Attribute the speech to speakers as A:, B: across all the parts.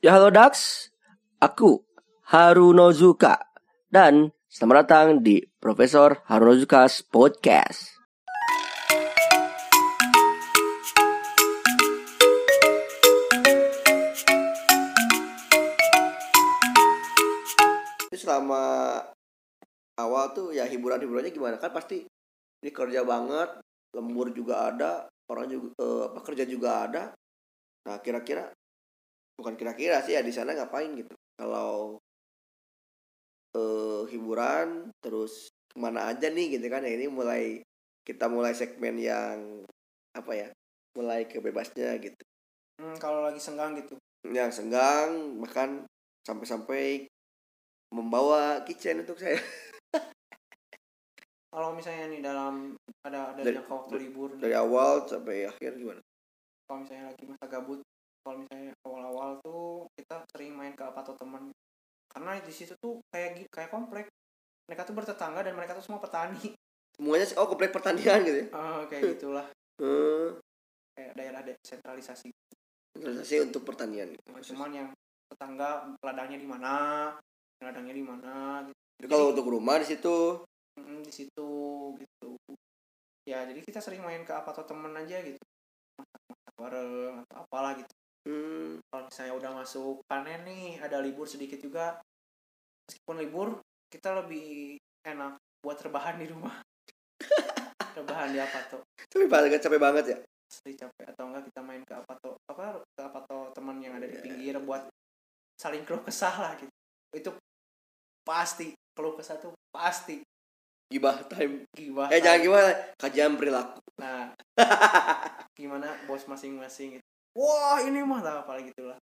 A: Ya halo Dax, aku Harunozuka dan selamat datang di Profesor Harunozuka's Podcast. Selama awal tuh ya hiburan-hiburannya gimana kan pasti ini kerja banget, lembur juga ada, orang juga eh, apa juga ada. Nah kira-kira bukan kira-kira sih ya di sana ngapain gitu. Kalau eh hiburan terus ke mana aja nih gitu kan ya. Ini mulai kita mulai segmen yang apa ya mulai kebebasnya gitu.
B: Hmm, kalau lagi senggang gitu.
A: yang senggang bahkan sampai-sampai membawa kitchen untuk saya.
B: Kalau misalnya nih dalam ada ada
A: Dari-
B: jangka waktu libur nih,
A: dari awal sampai akhir gimana?
B: Kalau misalnya lagi masa gabut, kalau misalnya awal-awal tuh kita sering main ke apa atau teman. Karena di situ tuh kayak kayak komplek. Mereka tuh bertetangga dan mereka tuh semua petani.
A: semuanya sih- oh komplek pertanian gitu ya
B: Ah, kayak gitulah.
A: hmm,
B: Kayak daerah desentralisasi.
A: investasi untuk pertanian
B: Cuman yang tetangga ladangnya di mana, ladangnya di mana gitu.
A: Jadi kalau untuk rumah di situ
B: Mm, di situ gitu ya jadi kita sering main ke apa atau temen aja gitu masak-masak bareng atau apalah gitu
A: hmm,
B: kalau misalnya udah masuk panen nih ada libur sedikit juga. Meskipun libur kita lebih enak buat rebahan di rumah. Rebahan di apa tuh
A: capek banget capek banget ya?
B: Asli capek atau enggak kita main ke apa tuh apa ke apa tuh teman yang ada di pinggir buat saling keluh kesah lah gitu. Itu pasti keluh kesah tuh pasti.
A: Gibah time.
B: Gibah
A: eh jangan gimana? Kajian perilaku.
B: Nah, gimana bos masing-masing gitu. Wah, ini mah lah apalagi gitulah.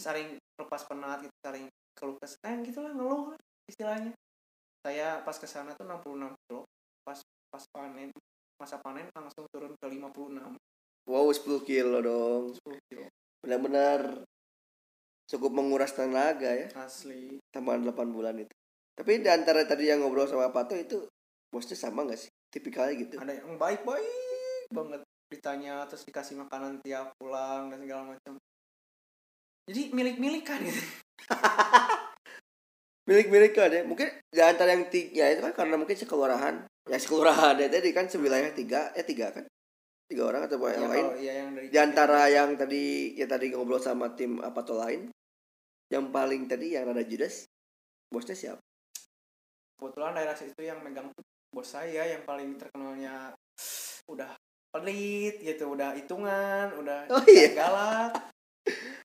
B: Saling lepas penat gitu, saling keluh kesah eh, gitulah ngeluh lah istilahnya. Saya pas ke sana tuh 66 kilo. Pas pas panen masa panen langsung turun ke 56
A: wow 10 kilo dong
B: 10 kilo.
A: benar-benar cukup menguras tenaga ya
B: Asli.
A: sama 8 bulan itu tapi di antara tadi yang ngobrol sama Pato itu bosnya sama gak sih tipikalnya gitu
B: Ada yang baik-baik banget ditanya terus dikasih makanan tiap pulang dan segala macam. Jadi milik-milik kan gitu.
A: milik-milik kan ya. Mungkin di antara yang tiga itu kan karena mungkin sekelurahan ya sekelurahan ya tadi kan sewilayah tiga eh tiga kan? Tiga orang atau
B: Ya,
A: yang lain?
B: kalau- ya, yang dari
A: di antara yang tadi ya tadi ngobrol sama tim apa tuh lain yang paling tadi yang ada Judas bosnya siapa?
B: Kebetulan daerah situ yang megang bos saya yang paling terkenalnya udah pelit gitu udah hitungan udah
A: Oh, iya.
B: galak.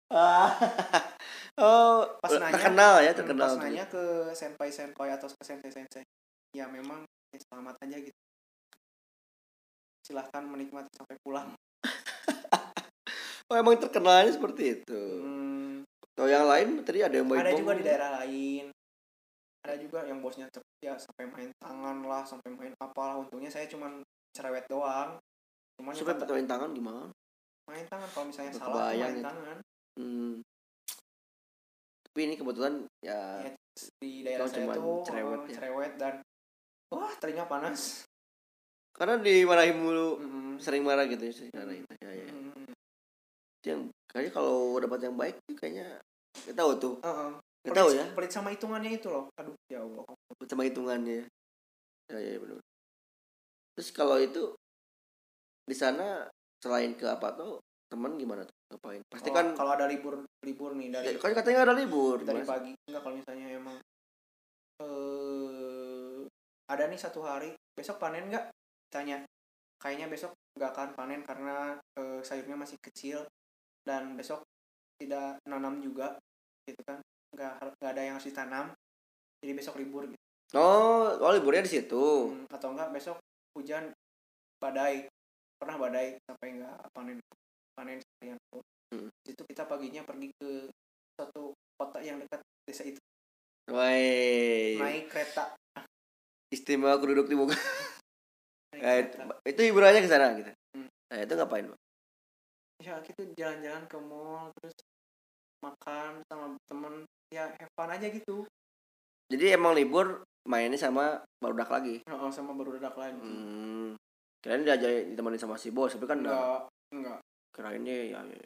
A: Oh
B: Pas nanya,
A: terkenal ya
B: Hmm,
A: terkenal
B: pas nanya ke senpai senpai atau ke sensei sensei. Ya memang ya selamat aja gitu. Silahkan menikmati sampai pulang.
A: Oh emang terkenalnya seperti itu?
B: Hmm,
A: kalau yang lain tadi ada yang baik
B: ada juga di daerah lain. Ada juga yang bosnya cepet ya sampai main tangan lah sampai main apalah. Untungnya saya cuman cerewet doang cuman ya
A: supaya
B: kata-
A: main tangan gimana
B: main tangan kalau misalnya
A: Nggak
B: salah
A: kebayang
B: main
A: itu.
B: tangan
A: hmm. tapi ini kebetulan ya
B: Ya, di daerah saya tuh
A: cerewet
B: eh,
A: ya.
B: cerewet dan wah telinga panas
A: karena dimarahin mulu
B: Mm-mm.
A: sering marah gitu ya sering marah gitu. ya, ya.
B: Mm-mm.
A: Itu yang kayaknya kalau dapat yang baik kayaknya kita tahu tuh
B: Heeh.
A: kita
B: Pelit-
A: tahu ya
B: pelit sama hitungannya itu loh aduh ya allah
A: sama hitungannya ya ya benar terus kalau itu di sana selain ke apa tuh teman gimana tuh? Ngapain? Pasti
B: Kalau-
A: kan
B: kalau ada libur libur nih dari
A: ya, kan katanya ada libur
B: dari
A: Mas.
B: pagi enggak kalau misalnya emang eh ada nih satu hari besok panen nggak tanya kayaknya besok nggak akan panen karena eh, sayurnya masih kecil dan besok tidak nanam juga gitu kan. Nggak har- nggak ada yang harus ditanam jadi besok libur gitu.
A: oh oh liburnya di situ?
B: Hmm, atau enggak besok hujan badai pernah badai sampai enggak panen panen sekalian pun
A: Hmm.
B: itu kita paginya pergi ke suatu kota yang dekat desa itu
A: Woi,
B: naik kereta
A: istimewa aku duduk di muka.
B: naik
A: Eh,
B: kereta
A: itu hiburannya ke sana gitu.
B: Hmm.
A: Nah, itu ngapain, Bang?
B: ya gitu jalan-jalan ke mall terus makan sama temen ya have fun aja gitu
A: Jadi emang libur mainnya sama barudak lagi.
B: oh, sama baru dadak lagi
A: Hmm. Kirain diajak ditemani sama si bos, tapi kan enggak.
B: enggak. enggak
A: Kirainnya ya, ya.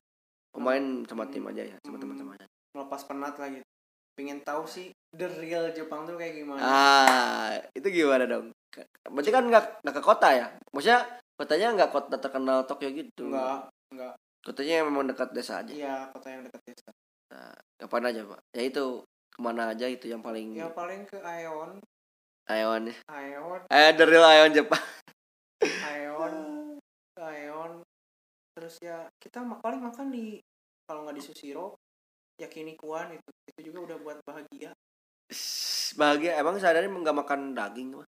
A: Oh, main sama tim aja ya, sama
B: Hmm.
A: teman-teman aja.
B: melepas penat lah gitu. Pengen tahu sih the real Jepang tuh kayak gimana.
A: Ah itu gimana dong? Berarti kan nggak nggak ke kota ya? Maksudnya kotanya nggak kota terkenal Tokyo gitu.
B: Enggak enggak.
A: Kotanya memang dekat desa aja?
B: Iya kota yang dekat desa.
A: Nah, kapan aja pak? Ya itu ke mana aja itu yang paling
B: ya paling ke Aeon.
A: Aeon ya?
B: Aeon.
A: Eh the real Aeon Jepang
B: Aeon Aeon terus ya kita paling makan di kalau nggak di Sushiro Yakinikuan itu. Itu juga udah buat bahagia.
A: Bahagia. Emang sehari nggak makan daging Pak?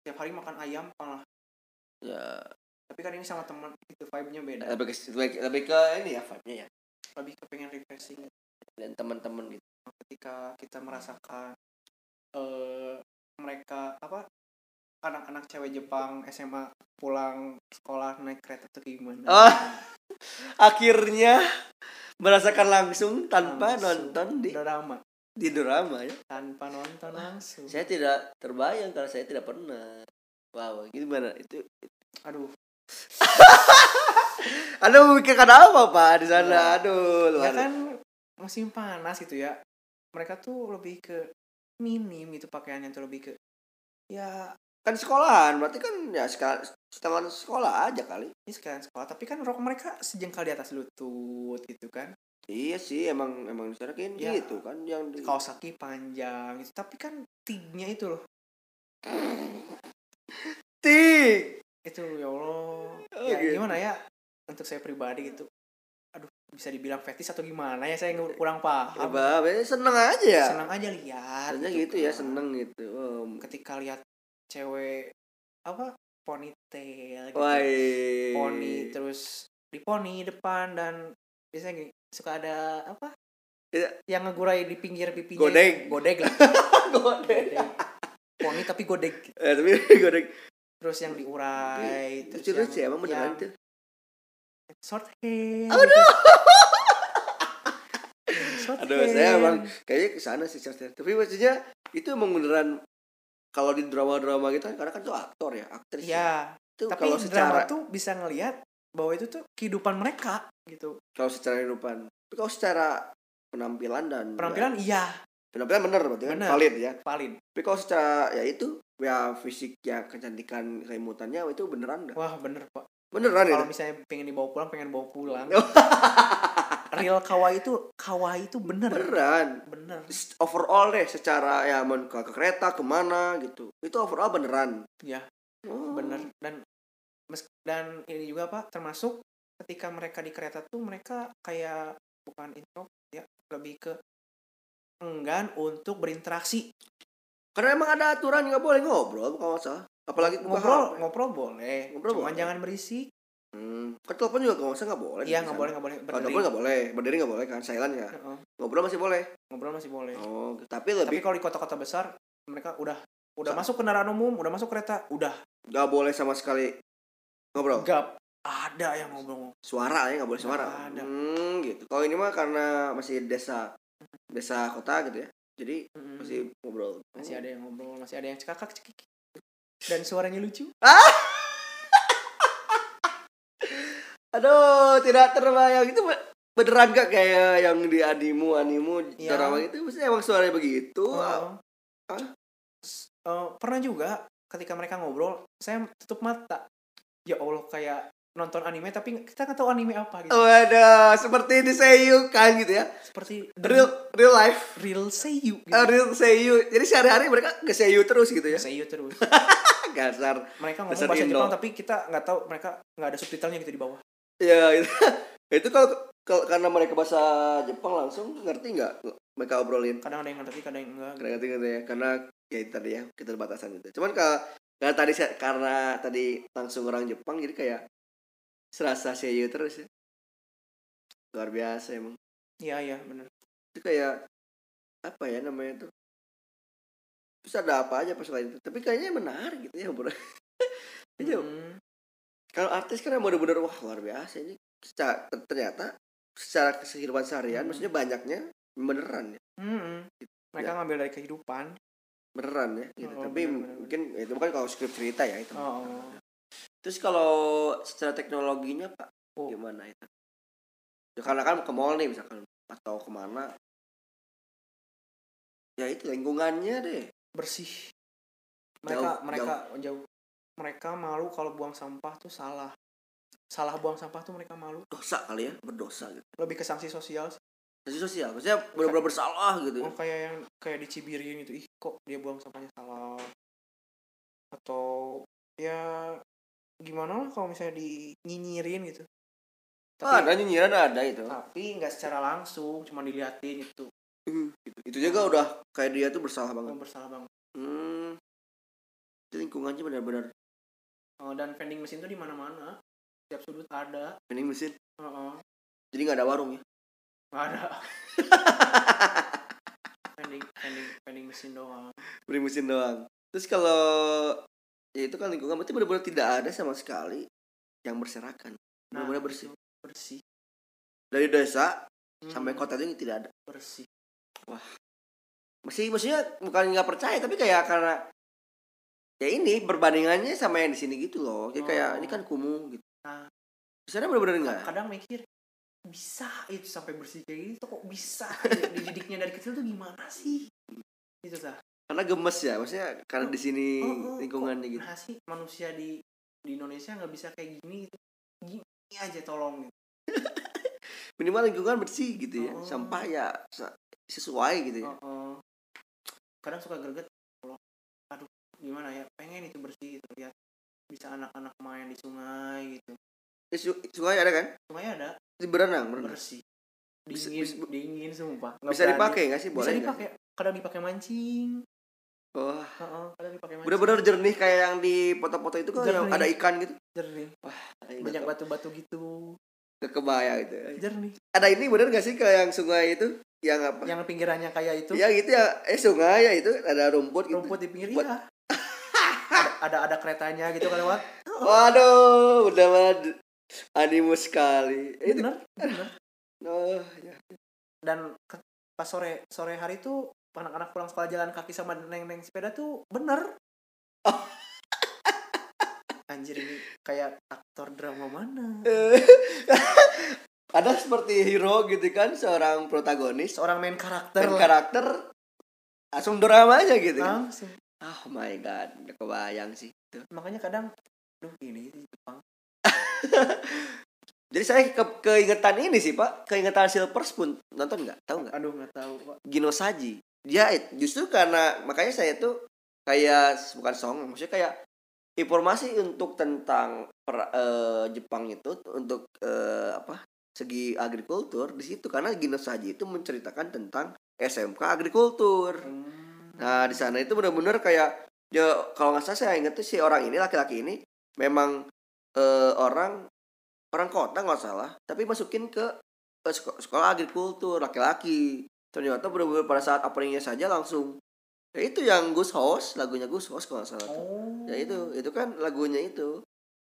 B: tiap hari makan ayam malah.
A: Ya.
B: Tapi kan ini sama teman itu vibe-nya beda.
A: Lebih ke lebih, ke ini ya vibe-nya ya?
B: Lebih ke pengen refreshing.
A: Dan teman-teman gitu.
B: Ketika kita merasakan eh mereka apa anak-anak cewek Jepang SMA pulang sekolah naik kereta tuh gimana?
A: Oh. akhirnya merasakan langsung tanpa
B: Langsung.
A: nonton di
B: drama.
A: di drama ya.
B: Tanpa nonton langsung.
A: Saya tidak terbayang karena saya tidak pernah. Wow gimana? Itu
B: aduh.
A: Anda memikirkan apa pak di sana?
B: Ya.
A: aduh
B: ya
A: luar
B: kan musim panas gitu ya. Mereka tuh lebih ke minim gitu pakaiannya tuh lebih ke ya
A: kan sekolahan berarti kan ya sekal setengah sekolah aja kali
B: ini sekalian sekolah tapi kan rok mereka sejengkal di atas lutut gitu kan
A: iya sih emang emang disarakin
B: Ya.
A: gitu kan yang di
B: kaos kaki panjang gitu tapi kan tingnya itu loh
A: tik
B: itu ya Allah
A: Oh,
B: ya
A: gitu.
B: gimana ya untuk saya pribadi gitu aduh bisa dibilang fetis atau gimana ya saya kurang paham
A: apa seneng aja ya
B: senang aja lihat
A: Seneng gitu ya
B: kan.
A: seneng gitu oh.
B: ketika lihat cewek apa ponytail gitu
A: Wah,
B: poni terus di poni depan dan biasanya gini suka ada apa
A: Iya.
B: yang ngegurai di pinggir pipinya
A: Godeg.
B: godeg lah Godeg. poni tapi godeg
A: eh, tapi godek
B: terus yang diurai
A: lucu
B: terus
A: lucu emang beneran itu
B: short hair
A: Aduh.
B: short
A: aduh
B: hair.
A: saya emang kayaknya ke sana sih Chester. tapi maksudnya itu emang beneran kalau di drama-drama gitu kan karena kan tuh aktor ya aktris
B: ya
A: itu
B: tapi
A: kalau
B: drama
A: secara
B: tuh bisa ngelihat bahwa itu tuh kehidupan mereka gitu.
A: Kalau secara kehidupan tapi kalau secara penampilan dan
B: penampilan iya.
A: Penampilan bener berarti kan?
B: Bener.
A: valid ya?
B: Valid.
A: Tapi kalau secara ya itu ya fisik ya kecantikan kelimutannya itu beneran dah
B: wah bener pak.
A: Beneran ya?
B: kalau misalnya pengen dibawa pulang pengen bawa pulang real kawaii itu kawaii itu bener.
A: Beneran.
B: Bener.
A: Overall deh secara ya mau ke, ke kereta ke mana gitu. Itu overall beneran.
B: Ya
A: Oh.
B: bener. Dan dan ini juga pak termasuk ketika mereka di kereta tuh mereka kayak bukan intro ya lebih ke enggan untuk berinteraksi.
A: Karena emang ada aturan nggak boleh ngobrol bukan masalah apalagi
B: ngobrol
A: HP.
B: ngobrol boleh.
A: Ngobrol
B: cuman
A: boleh.
B: jangan berisik
A: hmm. ke telepon juga kalau nggak boleh
B: iya nggak
A: sana.
B: boleh nggak boleh
A: Kalau
B: berdiri.
A: telepon nggak boleh berdiri nggak boleh kan silent ya
B: Heeh,
A: ngobrol masih boleh.
B: Ngobrol masih boleh.
A: Oh tapi
B: tapi
A: lebih
B: kalau di kota-kota besar mereka udah udah
A: Sa-
B: masuk kendaraan umum udah masuk kereta udah.
A: Nggak boleh sama sekali ngobrol?
B: Gap ada yang ngobrol
A: suara ya nggak boleh suara?
B: Nggak ada.
A: hmm, gitu. Kalau ini mah karena masih desa desa kota gitu ya jadi masih ngobrol.
B: Masih ada yang ngobrol masih ada yang cekakak cekik dan suaranya lucu
A: aduh tidak terbayang itu be- beneran gak kayak yang di animu animu drama itu maksudnya emang suaranya begitu
B: Oh. Eh, pernah juga ketika mereka ngobrol saya tutup mata ya allah kayak nonton anime tapi kita nggak tahu anime apa gitu
A: Waduh, seperti di seiyu kan gitu ya.
B: seperti
A: Real real life,
B: real seiyu gitu.
A: uh, real seiyu. Jadi sehari-hari mereka ke seiyu terus gitu ya.
B: seiyu terus
A: Kasar.
B: mereka ngomong
A: Dasar
B: bahasa
A: Indo.
B: Jepang tapi kita nggak tahu mereka nggak ada subtitlenya gitu di bawah
A: Ya itu, itu kalau kalau karena mereka bahasa Jepang langsung ngerti nggak mereka obrolin.
B: kadang ada yang ngerti kadang yang enggak
A: Karena ngerti ngerti ya. Karena ya itu tadi ya kita batasan gitu. Cuman kalau karena tadi karena tadi langsung orang Jepang jadi kayak serasa seiyu terus ya. Luar biasa emang.
B: iya iya benar
A: Itu kayak apa ya namanya tuh terus ada apa aja pas lain itu tapi kayaknya menarik gitu ya bro.
B: Hmm,
A: kalau artis kan bener-bener wah luar biasa ini secara, ternyata secara kehidupan seharian
B: Hmm.
A: maksudnya banyaknya beneran ya
B: hmm. mereka ngambil dari kehidupan
A: beneran ya gitu.
B: Oh,
A: tapi
B: bener, bener,
A: mungkin ya itu bukan kalau skrip cerita ya itu
B: oh, oh.
A: terus kalau secara teknologinya pak
B: Oh.
A: gimana itu ya, karena kan ke mall nih misalkan atau ke mana ya itu lingkungannya deh
B: bersih mereka
A: Jauh,
B: mereka jauh. Mereka malu kalau buang sampah tuh salah. Salah buang sampah tuh mereka malu.
A: Dosa kali ya berdosa gitu.
B: Lebih ke sanksi sosial sih.
A: sanksi sosial maksudnya benar-benar bersalah gitu.
B: Oh kayak yang kayak di Cibirin itu ih kok dia buang sampahnya salah? Atau ya gimana lah kalau misalnya dinyinyirin gitu.
A: Ah, ada nyinyiran ada itu.
B: Tapi nggak secara langsung cuma diliatin itu.
A: Hmm, gitu. itu juga udah kayak dia tuh bersalah banget.
B: Oh, bersalah banget.
A: Hmm. Lingkungannya benar-benar
B: Oh, dan vending mesin tuh di mana-mana. Setiap sudut ada.
A: Vending mesin
B: Heeh.
A: jadi nggak ada warung ya?
B: Nggak ada. Vending vending vending mesin doang.
A: Vending mesin doang. Terus kalau ya itu kan lingkungan berarti benar-benar tidak ada sama sekali yang berserakan.
B: Nah,
A: benar-benar bersih.
B: bersih.
A: Dari desa
B: Hmm,
A: sampai kota itu tidak ada.
B: Bersih.
A: Masih maksudnya bukan nggak percaya tapi kayak karena ya ini perbandingannya sama yang di sini gitu loh Jadi kayak
B: Oh.
A: ini kan kumuh gitu
B: Nah.
A: di sana benar-benar enggak
B: kadang mikir bisa itu sampai bersih kayak gitu kok bisa dididiknya dari kecil tuh gimana sih gitu sah
A: karena gemes ya maksudnya karena di sini
B: Oh, oh,
A: lingkungannya
B: kok
A: gitu
B: nah sih manusia di di Indonesia nggak bisa kayak gini gitu gini aja tolong gitu.
A: minimal lingkungan bersih gitu ya
B: Oh.
A: sampah ya sesuai gitu ya
B: Oh, oh. kadang suka greget gimana ya pengen itu bersih gitu lihat bisa anak-anak main di sungai gitu.
A: Eh, su- sungai ada kan?
B: Sungai ada.
A: Di berenang berenang.
B: Bersih.
A: Bisa-
B: dingin
A: bisa-
B: dingin sumpah. Nggak
A: bisa
B: berani.
A: dipakai nggak sih?
B: Bisa
A: boleh nggak?
B: dipakai kadang dipakai mancing.
A: Wah.
B: Kadang dipakai mancing.
A: Bener-bener jernih kayak yang di foto-foto itu kan yang
B: Jernih.
A: ada ikan gitu?
B: Jernih.
A: Ayo,
B: banyak batu-batu gitu.
A: Tahu. kebayang gitu
B: jernih.
A: Ada ini bener gak sih kayak yang sungai itu? Yang apa?
B: Yang pinggirannya kayak itu?
A: Ya gitu ya. Eh sungai ya itu ada rumput gitu.
B: Rumput di pinggir
A: Buat-
B: iya ada, ada keretanya gitu kan lewat
A: waduh udah banget. Animus sekali. Itu
B: bener bener.
A: Oh ya
B: dan pas sore sore hari tuh anak-anak pulang sekolah jalan kaki sama neng-neng sepeda tuh bener.
A: Oh.
B: anjir ini kayak aktor drama mana?
A: Ada seperti hero gitu kan seorang protagonis.
B: Seorang main karakter lah.
A: karakter langsung drama aja gitu kan.
B: Langsung
A: oh my god gak kebayang sih
B: makanya kadang duh ini Jepang.
A: Jadi saya ke keingetan ini sih pak. Keingetan Silvers pun nonton nggak? Tahu nggak?
B: Aduh nggak tahu pak.
A: Gino Saji dia justru karena makanya saya tuh kayak bukan song maksudnya kayak informasi untuk tentang per- eh, Jepang itu untuk eh, apa segi agrikultur di situ. Karena Gino Saji itu menceritakan tentang SMK agrikultur.
B: Hmm.
A: Nah di sana itu benar-benar kayak ya kalau nggak salah saya ingat tuh si orang ini laki-laki ini memang eh, orang orang kota nggak salah tapi masukin ke eh, seko- sekolah agrikultur laki-laki. Ternyata benar-benar pada saat openingnya saja langsung ya itu yang Gus House lagunya Gus House kalau nggak salah tuh.
B: oh.
A: Ya itu itu kan lagunya itu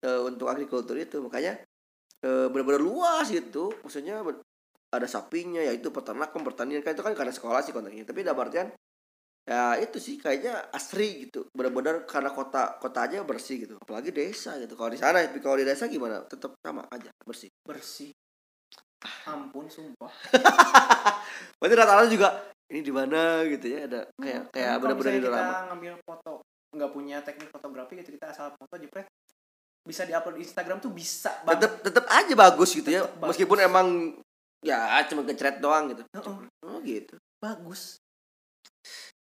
A: eh, untuk agrikultur itu. Makanya eh, benar-benar luas gitu. Maksudnya ada sapinya ya itu peternakan pertanian kan itu kan karena sekolah sih kontennya tapi dalam artian ya itu sih kayaknya asri gitu. Benar-benar karena kota kota aja bersih gitu. Apalagi desa gitu. Kalau di sana tapi kalau di desa gimana? Tetap sama aja bersih.
B: Bersih. Ampun sumpah.
A: Berarti rata-rata juga ini di mana? gitu ya. Ada kayak
B: Hmm,
A: kayak
B: kalau
A: benar-benar di
B: kita ngambil foto nggak punya teknik fotografi gitu kita asal foto jepret bisa diupload di Instagram tuh bisa banget.
A: Tetap tetap aja bagus gitu ya.
B: Tetep bagus.
A: meskipun emang ya cuma kecret doang gitu.
B: Heeh,
A: oh gitu.
B: Bagus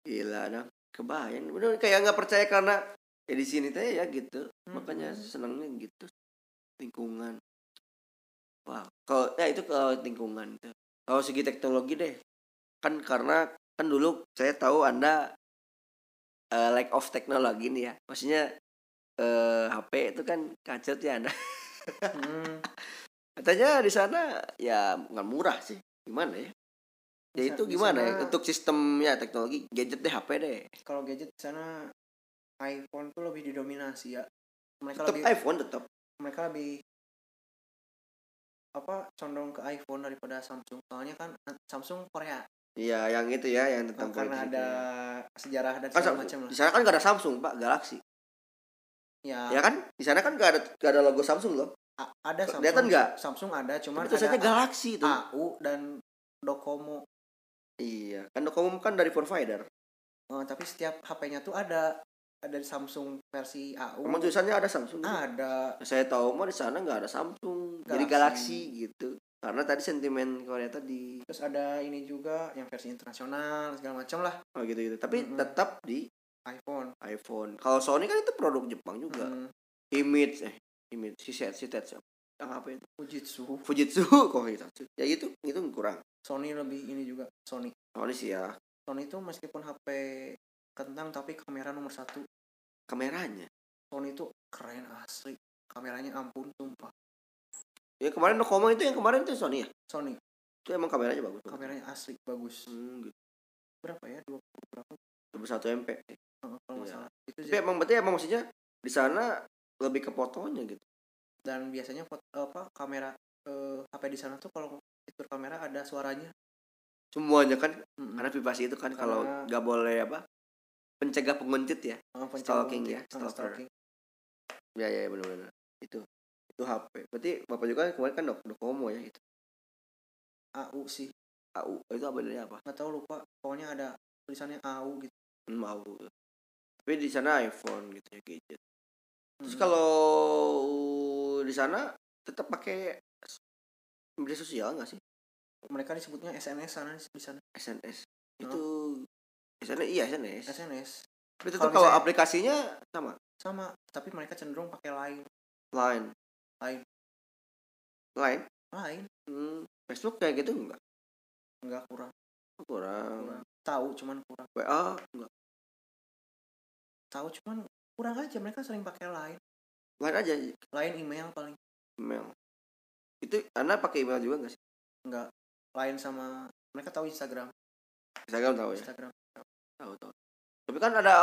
A: Gila dong, kebayang. Bener kayak nggak percaya karena ya di sini teh ya gitu. Makanya
B: Mm-mm.
A: senangnya gitu. Lingkungan. Wah, kalau ya itu ke lingkungan itu. Kalau segi teknologi deh, kan karena kan dulu saya tahu anda eh, lack of teknologi nih ya. Maksudnya eh, HP itu kan kacet ya anda.
B: Hmm,
A: Katanya di sana ya nggak murah sih. Gimana ya? Ya itu gimana ya? Untuk sistemnya teknologi gadget deh HP deh.
B: kalau gadget di sana iPhone tuh lebih didominasi ya mereka
A: Tetap
B: lebih
A: iPhone tetap.
B: mereka lebih apa condong ke iPhone daripada Samsung soalnya kan eh, Samsung Korea
A: Iya, yang itu ya, yang tentang
B: karena ada
A: ya.
B: sejarah dan
A: Kan
B: segala macam lah
A: Di sana kan gak ada Samsung, Pak, Galaxy.
B: ya,
A: Ya kan? Di sana kan gak ada gak ada logo Samsung loh.
B: a- ada Samsung
A: Kelihatan nggak?
B: Samsung ada cuman
A: Itu saja
B: ada
A: Galaxy itu.
B: AU dan Docomo
A: Iya, kan Docomo kan dari provider
B: Oh, tapi setiap HP-nya tuh ada ada Samsung versi AU
A: emang tulisannya ada Samsung?
B: Ada.
A: Saya tahu mah di sana nggak ada Samsung. Jadi
B: Galaxy.
A: Galaxy gitu. Karena tadi sentimen Korea tadi.
B: Terus ada ini juga yang versi internasional segala macam lah.
A: Oh gitu gitu tapi
B: Mm-mm.
A: tetap di
B: iPhone.
A: iPhone. Kalau Sony kan itu produk Jepang juga.
B: Hmm,
A: image eh image si set si set yang apa itu?
B: Fujitsu.
A: Fujitsu. Kok ya gitu itu kurang
B: Sony lebih ini juga Sony.
A: Sony sih ya.
B: Sony itu meskipun HP kentang tapi kamera nomor satu.
A: Kameranya?
B: Sony itu keren asli. Kameranya ampun sumpah.
A: Ya kemarin Docomo itu yang kemarin itu Sony ya?
B: Sony.
A: Itu emang kameranya bagus
B: kameranya asli bagus.
A: Hmm, gitu.
B: berapa ya? Dua berapa?
A: Satu MP
B: Eh, kalau salah. Itu
A: tapi
B: sih.
A: emang berarti emang maksudnya di sana lebih ke fotonya gitu?
B: Dan biasanya foto, apa kamera eh, HP di sana tuh kalau fitur kamera ada suaranya.
A: Semuanya kan
B: Mm-mm.
A: karena privasi itu kan kalau nggak boleh apa pencegah penguntit ya
B: pencet
A: stalking
B: penguntit.
A: ya, stalker.
B: stalking.
A: ya ya benar-benar itu itu HP berarti bapak juga kemarin kan dok dokomo ya itu
B: AU sih.
A: AU itu apa bedanya apa?
B: Nggak tahu lupa. Pokoknya ada tulisannya AU gitu.
A: Hmm, AU tapi di sana iPhone gitu ya gadget. Terus kalau di sana tetap pakai media sosial nggak sih?
B: Mereka disebutnya SNS sana di sana.
A: SNS itu SNS iya SNS
B: SNS
A: tapi tetap
B: Kalau
A: kalau
B: misalnya-
A: aplikasinya sama?
B: Sama tapi mereka cenderung pakai Line.
A: Line.
B: Line.
A: Line?
B: Line.
A: Hmm, Facebook kayak gitu enggak
B: nggak kurang,
A: kurang.
B: Kurang. tahu cuman kurang.
A: WA enggak
B: tahu cuman kurang aja. Mereka sering pakai Line.
A: Line aja.
B: Line email paling.
A: Email itu anda pakai email juga nggak sih?
B: Nggak. Line sama mereka tahu Instagram.
A: Instagram tahu ya?
B: Instagram.
A: Tahu tahu. Tapi kan ada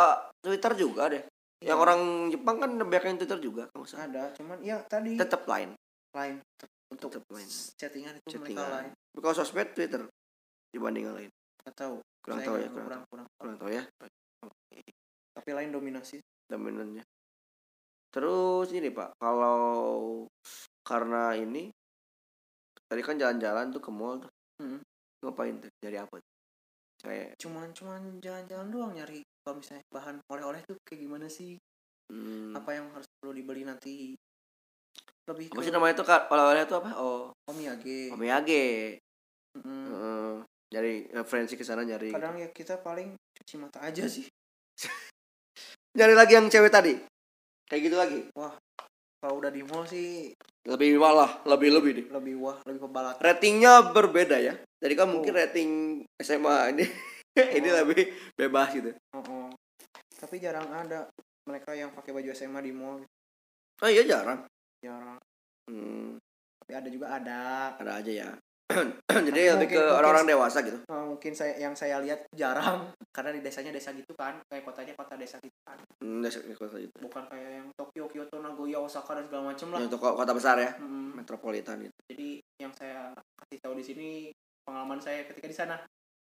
A: Twitter juga deh. Yang
B: Iya,
A: orang Jepang kan banyak yang Twitter juga salah.
B: Ada cuman ya tadi
A: tetap Line
B: tetap untuk
A: Tetap Line.
B: chattingan itu mereka
A: Chattingan.
B: Line
A: tapi kalau sosmed Twitter dibanding yang lain.
B: Nggak tahu.
A: Kurang
B: Saya
A: tahu ya kurang,
B: kurang kurang tahu.
A: kurang tahu ya?
B: Tapi Line dominasi.
A: Dominannya. Terus ini pak. Kalau karena ini tadi kan jalan-jalan tuh ke mall tuh.
B: Hmm.
A: ngapain tuh? Dari apa tuh? kayak
B: cuman cuman jalan-jalan doang nyari. Kalau misalnya bahan oleh-oleh tuh kayak gimana sih?
A: Hmm,
B: apa yang harus perlu dibeli nanti? Lebih
A: apa sih namanya tuh kak? Oleh-oleh itu apa? Oh.
B: Omiyage.
A: Omiyage.
B: Mm-mm.
A: Heeh. nyari referensi ke sana nyari
B: kadang ya kita paling cuci mata aja sih.
A: Nyari lagi yang cewek tadi? Kayak gitu lagi?
B: Kalau udah di mall sih
A: lebih malah lebih lebih deh.
B: Lebih wah lebih pebalat
A: ratingnya berbeda ya. Jadi kan mungkin
B: Oh.
A: rating SMA ini ini.
B: Oh.
A: lebih bebas gitu.
B: Oh, oh. tapi jarang ada mereka yang pakai baju SMA di mall.
A: Oh iya jarang.
B: Jarang.
A: Hmm,
B: tapi ada juga ada.
A: Ada aja ya jadi lebih ke orang-orang dewasa gitu.
B: Oh, mungkin saya yang saya lihat jarang karena di desanya desa gitu kan kayak kotanya kota desa gitu kan.
A: Hmm, desa- kota itu
B: bukan kayak yang Tokyo Kyoto Nagoya Osaka dan segala macem lah.
A: Toko kota besar ya?
B: Mm,
A: metropolitan itu
B: jadi yang saya kasih tahu di sini pengalaman saya ketika di sana.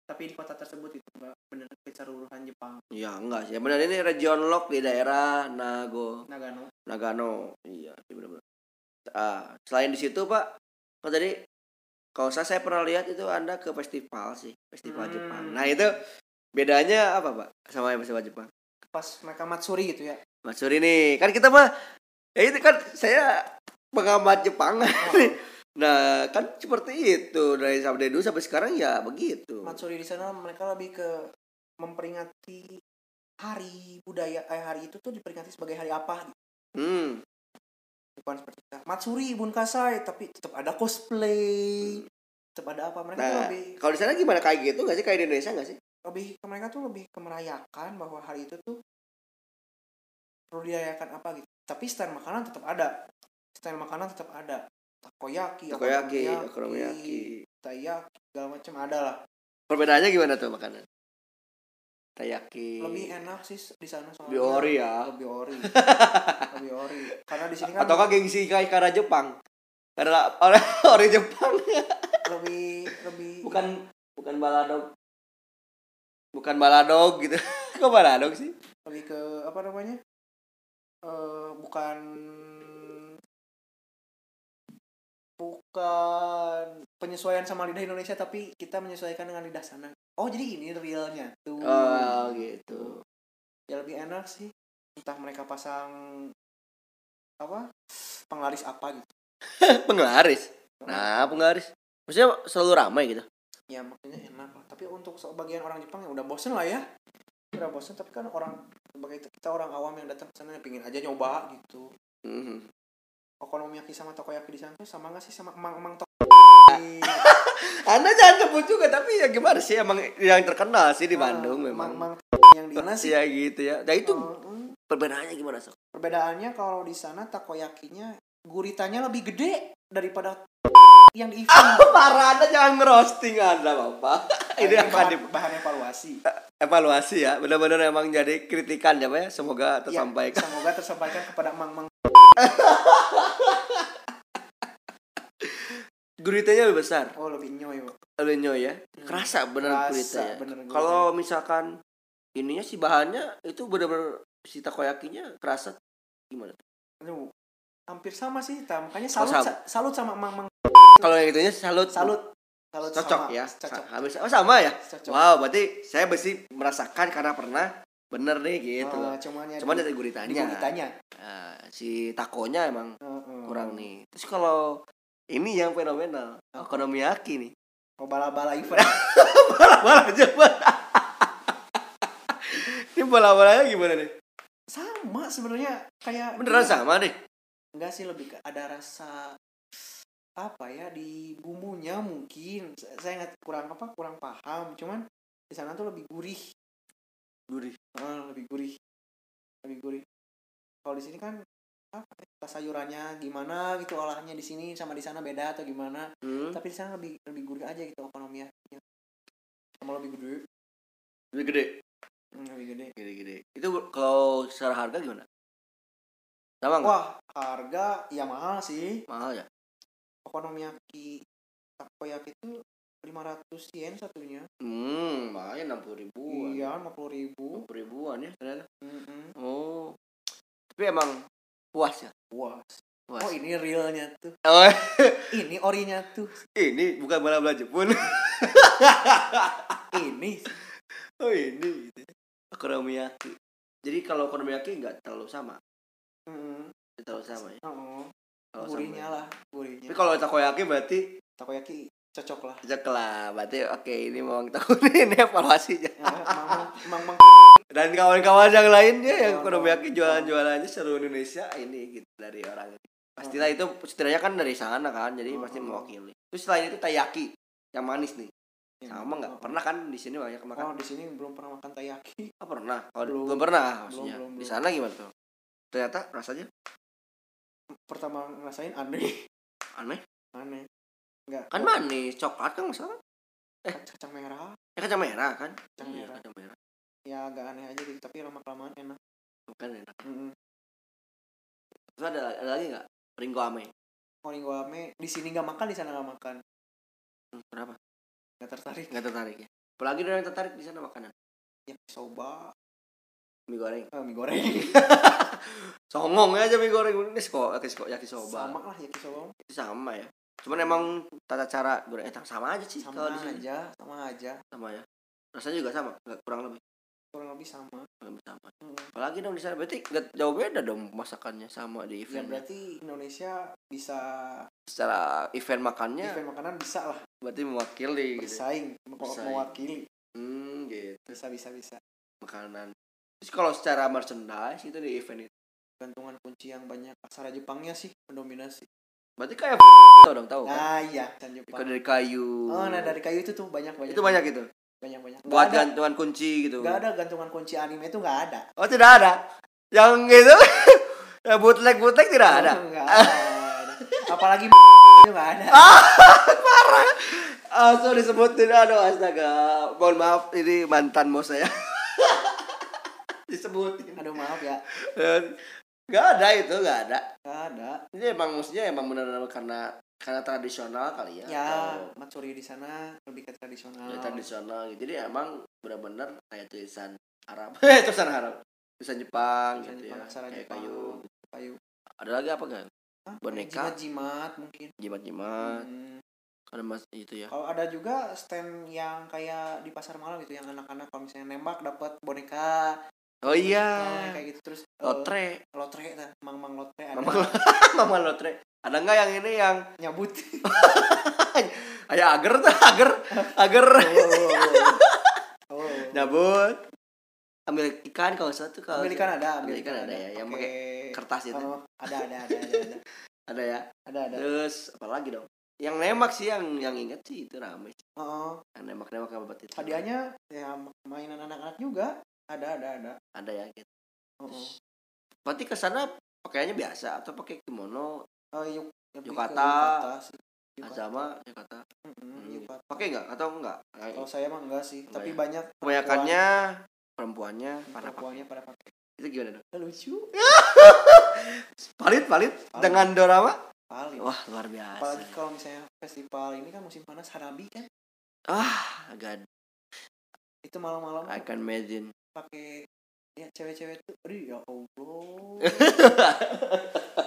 B: Tapi di kota tersebut itu benar keseluruhan Jepang.
A: Ya enggak sih. Benar ini region lock di daerah Nago
B: Nagano.
A: Nagano. Iya benar-benar ah selain di situ pak kalau tadi kalau saya saya pernah lihat itu anda ke festival sih festival
B: Hmm.
A: Jepang. Nah itu bedanya apa pak sama yang festival Jepang?
B: Pas mereka Matsuri gitu ya.
A: Mas Suri nih. Kan kita mah ya itu kan saya pengamat Jepang.
B: Oh,
A: nah kan seperti itu. Dari sampai dulu sampai sekarang ya begitu.
B: Matsuri di sana mereka lebih ke memperingati hari budaya eh hari itu tuh diperingati sebagai hari apa? Gitu.
A: hmm
B: bukan seperti kita. Matsuri Bunkasai tapi tetap ada cosplay tetap ada apa. Mereka
A: nah
B: lebih
A: kalau di sana gimana? Kayak gitu nggak sih? Kayak di Indonesia nggak sih?
B: Lebih ke mereka tuh lebih ke merayakan bahwa hari itu tuh perlu dirayakan apa gitu. Tapi stand makanan tetap ada. Stand makanan tetap ada. Takoyaki
A: takoyaki okonomiyaki.
B: taiyaki segala macam ada lah.
A: Perbedaannya gimana tuh makanan taiyaki
B: lebih enak sih di sana soalnya.
A: Lebih ori ya.
B: lebih ori. Lebih ori. Karena di sini kan
A: atau kan gengsi kayak karena Jepang? Karena orang orang Jepang.
B: Lebih lebih
A: bukan bukan baladog. Bukan baladog gitu. Kok baladog sih?
B: Lebih ke apa namanya? Eh bukan bukan penyesuaian sama lidah Indonesia tapi kita menyesuaikan dengan lidah sana oh jadi ini realnya. Tuh.
A: Oh gitu.
B: Ya lebih enak sih. Entah mereka pasang apa penglaris apa gitu.
A: Penglaris? Nah penglaris. Maksudnya selalu ramai gitu?
B: Ya makanya enak lah. Tapi untuk sebagian orang Jepang yang udah bosen lah ya. Udah bosen tapi kan orang sebagai kita orang awam yang datang ke sana yang pingin aja nyoba gitu.
A: Mhm.
B: okonomiyaki sama takoyaki di sana tuh sama nggak sih? Sama emang-emang tok
A: anda jangan sebut juga tapi ya gimana sih emang yang terkenal sih di Bandung memang.
B: emang yang di sana sih?
A: Ya gitu ya. Nah itu
B: Oh, mm.
A: perbedaannya gimana sok?
B: Perbedaannya kalau di sana takoyakinya guritanya lebih gede daripada yang di event.
A: parah anda jangan ngerosting anda bapak. Ini akan
B: bahan,
A: di
B: bahan evaluasi.
A: Evaluasi ya benar-benar emang jadi kritikan ya Pak ya. Semoga
B: Ya,
A: tersampaikan.
B: semoga tersampaikan kepada mang-mang
A: guritanya lebih besar?
B: Oh lebih nyoy Pak.
A: lebih nyoy ya?
B: Hmm.
A: kerasa bener
B: Kerasa,
A: guritanya.
B: bener
A: kalau misalkan ininya si bahannya itu benar-benar si takoyakinya kerasa gimana
B: Aduh, hampir sama sih makanya
A: Oh,
B: salut
A: sama.
B: sa- salut sama mang-mang.
A: Kalau yang itunya salut.
B: Salut. Salut
A: cocok
B: sama.
A: ya?
B: cocok.
A: Habis oh, sama ya?
B: Cocok.
A: Wow berarti saya mesti merasakan karena pernah bener nih gitu.
B: Oh,
A: loh
B: cuman ya
A: cuman
B: di
A: guritanya.
B: guritanya.
A: Nah, si takonya emang
B: Heeh.
A: kurang nih. Terus kalau ini yang fenomenal.
B: Apa?
A: okonomiyaki nih.
B: Oh bala-bala event.
A: Bola-bola coba. Ini bola-bolanya gimana nih?
B: Sama sebenarnya kayak
A: beneran sama nih
B: enggak sih lebih ke ada rasa apa ya di bumbunya mungkin. Saya saya nggak kurang apa kurang paham. Cuman di sana tuh lebih gurih.
A: Gurih.
B: Ah, lebih gurih. Lebih gurih. Kalau di sini kan apa ya, sayurannya gimana gitu olahnya di sini sama di sana beda atau gimana.
A: Hmm.
B: tapi di sana lebih lebih gurih aja gitu ekonominya sama lebih gede.
A: Lebih gede?
B: Hmm, lebih gede.
A: Gede-gede itu kalau secara harga gimana? Sama nggak?
B: Wah harga ya mahal sih.
A: Mahal ya?
B: Okonomiyaki takoyaki itu 500 yen satunya.
A: Hmm lumayan enam puluh ribuan.
B: Iya 50 ribu.
A: Enam puluh ribuan ya ternyata.
B: Mm-mm.
A: oh. Tapi emang puas ya?
B: Puas.
A: Puas.
B: Oh ini realnya tuh.
A: Oh,
B: ini orinya tuh.
A: Ini bukan bola bola Jepun.
B: Ini.
A: Oh ini. Gitu jadi kalau okonomiyaki nggak terlalu sama? Nggak terlalu sama ya?
B: Oh,
A: Kalau
B: gurihnya
A: sama.
B: lah gurihnya.
A: Tapi kalau takoyaki berarti?
B: Takoyaki cocok lah.
A: Cocok lah. Berarti oke ini mau tahun ini evaluasinya
B: ya, emang
A: dan kawan-kawan yang lainnya yang
B: Kawan-kawan.
A: okonomiyaki jualan-jualannya seluruh Indonesia ini gitu dari orang ini. Pastilah itu setidaknya kan dari sana kan jadi
B: Oh,
A: pasti
B: oh.
A: mewakili. Terus selain itu tayaki yang manis nih.
B: Ya,
A: sama nggak?
B: oh,
A: pernah kan di sini banyak
B: oh
A: makan
B: di sini belum pernah makan tayaki
A: oh, pernah? Oh, belum,
B: Belum.
A: pernah maksudnya?
B: belum,
A: di
B: belum.
A: sana gimana tuh? Ternyata rasanya?
B: Pertama ngerasain aneh.
A: Aneh?
B: Aneh. Nggak
A: kan manis coklat kan masalah
B: Kac- kacang merah.
A: Ya kacang merah kan?
B: Kacang
A: Iya,
B: merah.
A: kacang merah
B: ya agak aneh aja gitu tapi lama kelamaan enak.
A: Kan enak.
B: Mm-mm.
A: terus ada, ada lagi nggak? Ringo ame.
B: Moringo ame di sini nggak makan di sana nggak makan.
A: Hmm, kenapa?
B: Nggak tertarik.
A: Nggak tertarik ya? Apalagi ada yang tertarik di sana makanan.
B: Ya soba.
A: Mie goreng.
B: Eh, mie goreng.
A: Songong aja mie goreng. Ini kok yakisoba yakisoba
B: sama lah ya soba.
A: Itu sama ya? Cuman emang tata cara goreng eh sama aja sih
B: sama
A: kalau di sini.
B: aja sama aja.
A: Sama ya? Rasanya juga sama nggak kurang lebih
B: kurang lebih sama
A: kurang lebih sama.
B: Mm.
A: apalagi dong di sana berarti nggak jauh beda dong masakannya sama di
B: ya
A: event
B: berarti Indonesia bisa
A: secara event makannya
B: event makanan bisa lah.
A: berarti mewakili gitu.
B: Bersaing me-
A: Bersaing.
B: mewakili
A: hmm gitu.
B: Bisa bisa bisa.
A: Makanan. Terus kalau secara merchandise itu di event itu?
B: Gantungan kunci yang banyak. Aksara Jepangnya sih mendominasi.
A: Berarti kayak tau dong tahu kan?
B: Nah iya kan Jepang.
A: Dari kayu.
B: Oh nah dari kayu itu tuh banyak banyak.
A: Itu banyak itu
B: banyak banyak
A: buat
B: ada.
A: gantungan kunci gitu.
B: Nggak ada gantungan kunci anime itu nggak ada.
A: Oh tidak ada? Yang itu? Ya bootleg bootleg tidak ada?
B: Oh, nggak ada. Apalagi itu nggak ada.
A: Ah so disebutin aduh astaga. Mohon maaf ini mantan bos saya. Disebutin.
B: Aduh maaf ya.
A: Nggak ada itu nggak ada.
B: Nggak ada.
A: Ini emang maksudnya emang benar-benar karena karena tradisional kali ya,
B: ya
A: atau
B: Matsuri di sana lebih ke tradisional.
A: Ya, tradisional gitu. Jadi emang benar-benar kayak tulisan Arab. Eh tulisan Arab. Tulisan Jepang
B: Tulisan
A: gitu
B: Jepang,
A: ya
B: aksara
A: kayak
B: Jepang.
A: kayu.
B: kayu.
A: Ada lagi apa kan
B: Hah,
A: Boneka.
B: jimat jimat mungkin.
A: Jimat-jimat.
B: Hmm,
A: karena mas itu ya.
B: Kalau ada juga stand yang kayak di pasar malam gitu yang anak-anak kalau misalnya nembak dapat boneka.
A: Oh iya.
B: Nah, kayak gitu. Terus eh,
A: lotre.
B: lotre nah, mang mang lotre ada.
A: Mama mama lotre ada nggak yang ini yang
B: nyabut?
A: Ayah agar tuh agar agar
B: oh, oh.
A: nyabut. Ambil ikan kalau satu kalau
B: ambil ikan ada
A: ambil ikan ada ya yang pakai kertas itu.
B: Oh, ada ada ada ada ada.
A: Ada ya?
B: Ada ada.
A: Terus apa lagi dong? Yang nembak sih yang yang inget sih itu rame sih.
B: oh,
A: yang nembak nembak apa itu
B: hadiahnya ya mainan anak-anak juga? Ada ada ada.
A: Ada ya gitu.
B: Oh, oh.
A: berarti ke sana pakaiannya biasa atau pakai kimono
B: Oh, yuk,
A: Yukata.
B: yukata sih. Yukata.
A: sama Jakarta
B: Mm-mm,
A: Hmm,
B: yukata.
A: pakai nggak atau enggak
B: Kalau saya mah enggak sih,
A: Enggak
B: tapi
A: ya.
B: banyak
A: kebanyakannya perempuannya pada
B: perempuannya pada pakai.
A: itu gimana dong
B: Lucu.
A: palit palit
B: Palit.
A: dengan dorama
B: Paling.
A: wah luar biasa
B: Apalagi kalau misalnya festival ini kan musim panas Hanabi kan.
A: ah agak
B: Itu malam-malam
A: I can imagine
B: pakai ya cewek-cewek tuh aduh ya Allah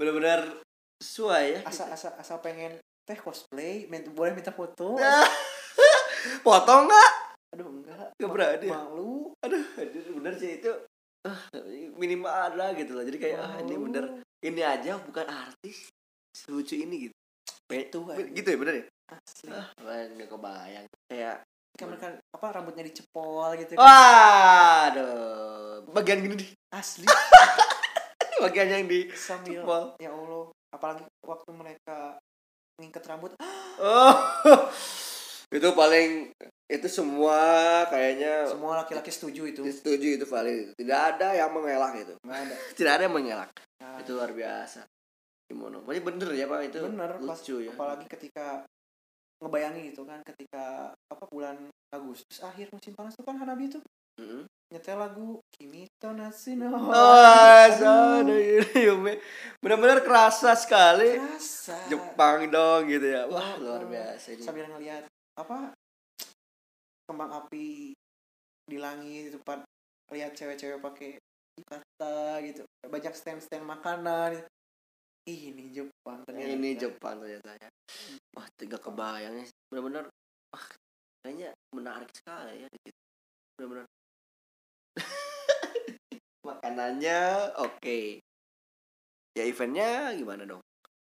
A: benar-benar sesuai ya
B: asa asa asa pengen teh cosplay min- boleh minta foto.
A: Potong nggak?
B: Aduh enggak
A: Nggak berani ya?
B: malu.
A: Aduh bener sih itu ah, minimal ada gitu loh. Jadi kayak ah, ini bener ini aja bukan artis selucu ini gitu.
B: Itu kan
A: gitu ya bener ya?
B: Asli.
A: Ah nggak kebayang. Kayak
B: kan mereka apa rambutnya dicepol gitu
A: Oh.
B: kan.
A: waduh bagian gini nih
B: asli
A: bagian yang di
B: sambil. ya Allah apalagi waktu mereka ngingket rambut.
A: Oh. Itu paling itu semua kayaknya
B: semua laki-laki setuju itu.
A: Setuju itu valid tidak ada yang mengelak itu.
B: Ada.
A: Tidak ada yang mengelak.
B: Nah,
A: itu luar biasa. Gimana Pokoknya bener ya pak itu
B: bener pas
A: lucu ya.
B: apalagi ketika ngebayangin gitu kan ketika apa bulan Agustus akhir musim panas tuh kan Hanabi tuh.
A: Mm-mm.
B: Nyetel lagu Kimito Natsuno
A: Oh,
B: Aduh,
A: sana ini Yume. Benar-benar kerasa sekali
B: kerasa
A: Jepang dong gitu ya. Wah,
B: Oh,
A: luar
B: oh.
A: biasa ini.
B: sambil ngeliat apa kembang api di langit itu part lihat cewek-cewek pakai yukata gitu banyak stand-stand makanan Ih, ini Jepang ternyata
A: Ini Jepang ternyata ya. Wah, tiga kebayangnya sih. benar-benar wah, kayaknya menarik sekali ya gitu. Benar-benar. Makanannya oke. Ya eventnya gimana dong?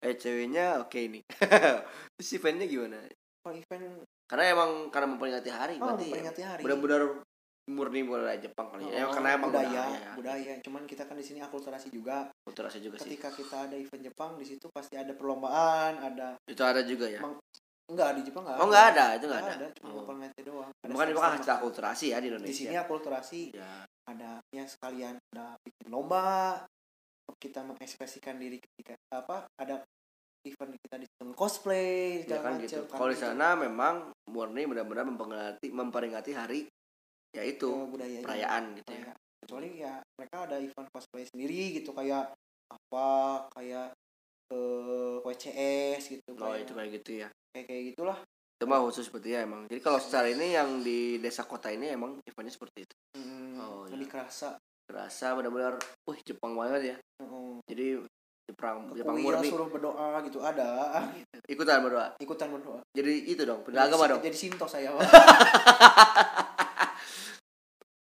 A: Eh ceweknya oke nih. Terus eventnya gimana?
B: kalau event
A: Karena emang karena memperingati hari
B: oh
A: berarti ya.
B: memperingati hari
A: benar-benar murni budaya Jepang kali ya.
B: Oh,
A: karena emang
B: budaya,
A: budaya, ya.
B: budaya. Cuman kita kan di sini akulturasi juga.
A: Kulturasi juga sih.
B: Ketika kita ada event Jepang di situ pasti ada perlombaan, ada
A: Itu ada juga ya.
B: Enggak di Jepang enggak
A: Oh nggak ada, itu nggak
B: Nggak
A: ada.
B: cuma
A: Oh.
B: memperingati doang. Ada
A: Bukan kan
B: stand-stand
A: hasil akulturasi ya di
B: Di
A: Indonesia.
B: sini akulturasi
A: Ya.
B: ada ya sekalian ada bikin lomba kita mengekspresikan diri ketika apa ada event kita di cosplay
A: Ya kan
B: macam
A: gitu.
B: kan
A: Kalau di
B: gitu.
A: sana memang murni benar-benar memperingati memperingati hari yaitu
B: Oh, budaya
A: perayaan gitu ya.
B: kecuali ya mereka ada event cosplay sendiri gitu kayak apa kayak eh WCS gitu
A: Oh
B: kayak,
A: itu kayak gitu ya.
B: Kayak kayak gitulah
A: Itu mah khusus seperti ya emang. Jadi kalau secara ini yang di desa kota ini emang eventnya seperti itu.
B: Hmm,
A: Oh, iya.
B: lebih kerasa
A: Terasa benar-benar, wih Jepang banget ya.
B: Heeh.
A: Jadi Jepang Jepang
B: Kuliah
A: murni.
B: suruh berdoa gitu ada
A: Ikutan berdoa.
B: ikutan berdoa
A: Jadi itu dong, beragama
B: Jadi-
A: dong.
B: jadi sinto saya.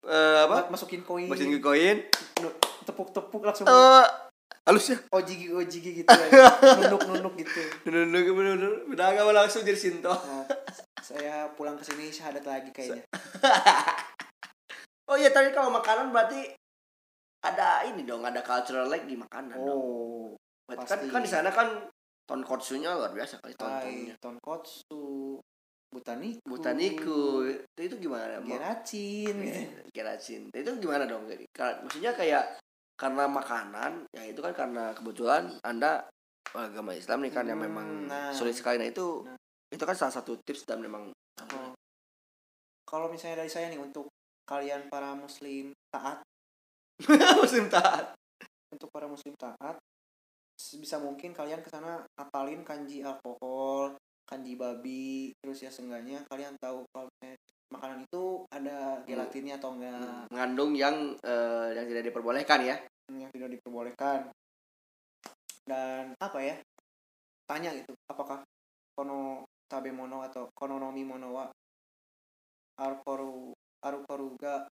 A: Eh, apa?
B: masukin koin
A: Masukin koin.
B: tepuk-tepuk langsung
A: Eh, halus ya.
B: ojigi ojigi gitu ya. nunduk nunduk gitu
A: Bener-bener bener-bener beragama langsung jadi Sinto.
B: nah, saya pulang ke sini syahadat lagi kayaknya
A: Oh iya tadi kalau makanan berarti ada ini dong, ada cultural lag di makanan dong.
B: oh
A: Berarti kan
B: pasti.
A: kan di sana kan tonkotsunya luar biasa kali tontonnya.
B: tonkotsu butaniku
A: Butaniku itu, itu gimana?
B: Geracin
A: Geracin. Itu gimana dong? Jadi, maksudnya kayak karena makanan, ya itu kan karena kebetulan Anda agama Islam nih kan yang
B: Hmm,
A: memang
B: nah.
A: sulit sekali. Nah itu
B: Nah.
A: itu kan salah satu tips dan memang
B: Oh. kalau misalnya dari saya nih untuk kalian para muslim taat
A: muslim taat.
B: untuk para muslim taat bisa mungkin kalian ke sana apalin kanji alkohol kanji babi terus ya seenggaknya kalian tahu kalau misalnya makanan itu ada gelatinnya atau enggak?
A: Mengandung yang eh, yang tidak diperbolehkan ya.
B: yang tidak diperbolehkan. Dan apa ya? Tanya gitu apakah kono tabe mono atau kononomi mono wa arukoru arukoruga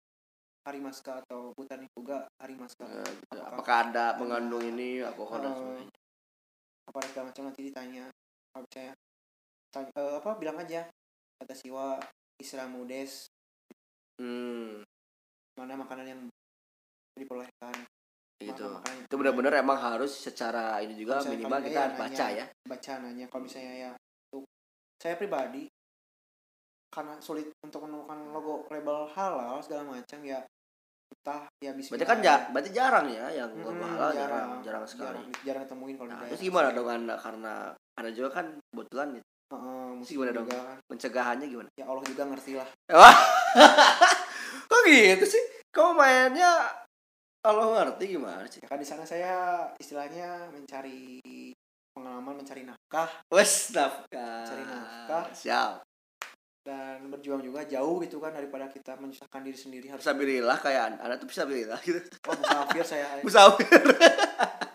B: harimaska atau butani kuga harimaska
A: Nah, gitu.
B: Apakah-
A: apakah ada mengandung ini alkohol dan
B: Eh,
A: sebagainya?
B: apa segala macam nanti ditanya. Kalau saya tanya, eh, apa bilang aja. Kata siwa Islamudes
A: hmm.
B: Mana makanan yang diperbolehkan
A: gitu.
B: Makanan-
A: itu benar-benar emang harus secara ini juga
B: misalnya
A: minimal kita
B: nanya-
A: baca ya.
B: baca nanya. Kalau misalnya ya untuk saya pribadi karena sulit untuk menemukan logo label halal segala macam ya entah ya bisa
A: berarti kan ja, berarti jarang ya yang
B: Hmm,
A: logo halal jarang jarang. sekali.
B: Jarang, jarang ketemuin kalau
A: nah, terus gimana dong anda? Karena anda juga kan kebetulan
B: muslim
A: gimana dong?
B: kan.
A: pencegahannya gimana?
B: Ya Allah juga ngerti lah.
A: Wah, kok gitu sih? Kamu mainnya kalau ngerti gimana sih?
B: Ya kan di sana saya istilahnya mencari pengalaman mencari nafkah.
A: Wes nafkah.
B: Cari nafkah.
A: siap.
B: Dan berjuang juga jauh gitu kan daripada kita menyusahkan diri sendiri. Harus
A: Fisabilillah kayak anda tuh fisabilillah gitu.
B: Oh musafir saya.
A: Musafir.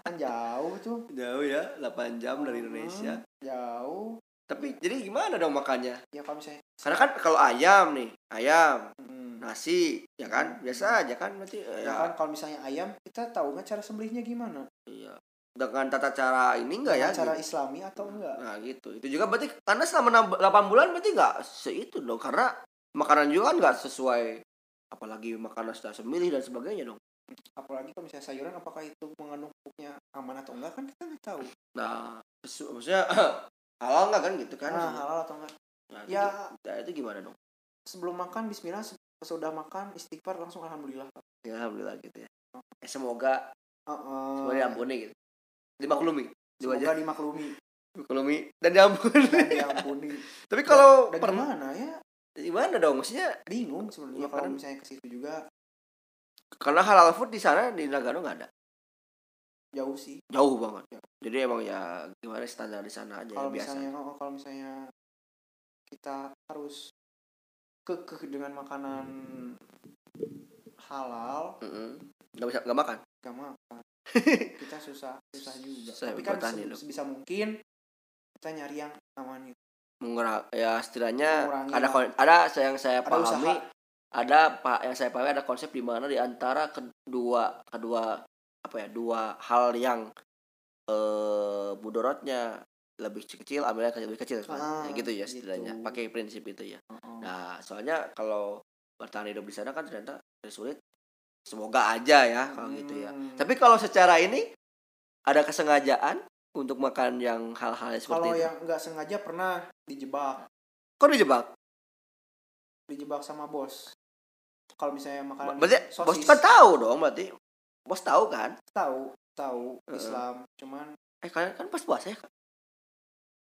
B: Kan jauh tuh.
A: Jauh ya 8 jam dari Indonesia.
B: jauh
A: tapi jadi gimana dong makannya?
B: Ya kalau misalnya.
A: Karena kan kalau ayam nih ayam
B: hmm,
A: nasi ya kan? Biasa aja kan berarti eh,
B: ya
A: ya,
B: kan kalau misalnya ayam kita tahu nggak cara sembelihnya gimana?
A: Iya. Dengan tata cara ini enggak ya?
B: Cara
A: gitu.
B: islami atau enggak
A: nah gitu. Itu juga berarti karena selama 8 bulan berarti nggak seitu dong karena makanan juga kan nggak sesuai. Apalagi makanan setelah semilih dan sebagainya dong.
B: Apalagi kalau misalnya sayuran apakah itu mengandung pupuknya aman atau enggak kan kita nggak tahu.
A: Nah maksudnya halal nggak kan? Gitu kan
B: nah halal atau enggak
A: Nah, itu,
B: ya
A: nah, itu gimana dong?
B: Sebelum makan Bismillah sudah makan istighfar langsung alhamdulillah.
A: Ya alhamdulillah gitu ya. Eh, semoga
B: Heeh.
A: semoga diampuni gitu. Dimaklumi. Dua aja.
B: semoga dimaklumi.
A: Dimaklumi dan diampuni.
B: Dan diampuni.
A: Tapi kalau
B: dan
A: pernah
B: gimana ya?
A: Gimana dong? Maksudnya
B: bingung sebenarnya
A: Iya,
B: kalau misalnya ke situ juga.
A: Karena halal food di sana di Nagano nggak ada
B: jauh sih.
A: Jauh banget jadi emang ya gimana standar di sana aja
B: kalau
A: ya, biasa.
B: misalnya oh, kalau misalnya kita harus kekeh dengan makanan halal
A: Mm-mm. nggak bisa nggak makan?
B: gak makan. Kita susah susah juga.
A: Susah
B: tapi kan
A: bertahan
B: se-
A: hidup.
B: sebisa mungkin kita nyari yang aman gitu.
A: Mengurang ya setidaknya
B: Mengurangi
A: ada ada yang saya
B: Ada
A: pahami
B: usaha.
A: ada pak yang saya pahami ada konsep di mana di antara kedua kedua apa ya dua hal yang eh mudorotnya. Lebih kecil ambilnya lebih kecil
B: Ah,
A: Ya gitu ya setidaknya
B: gitu.
A: pakai prinsip itu ya.
B: Heeh.
A: nah soalnya kalau bertahan hidup di sana kan ternyata sulit. Semoga aja ya kalau gitu ya.
B: Hmm.
A: tapi kalau secara ini ada kesengajaan untuk makan yang hal-hal seperti
B: kalau
A: itu?
B: yang nggak sengaja pernah dijebak.
A: Kok dijebak?
B: Dijebak sama bos. Kalau misalnya makanan
A: berarti bos kan tahu dong berarti bos tahu kan?
B: Tahu tahu. Islam cuman
A: eh kalian kan pas puasa ya? Kak?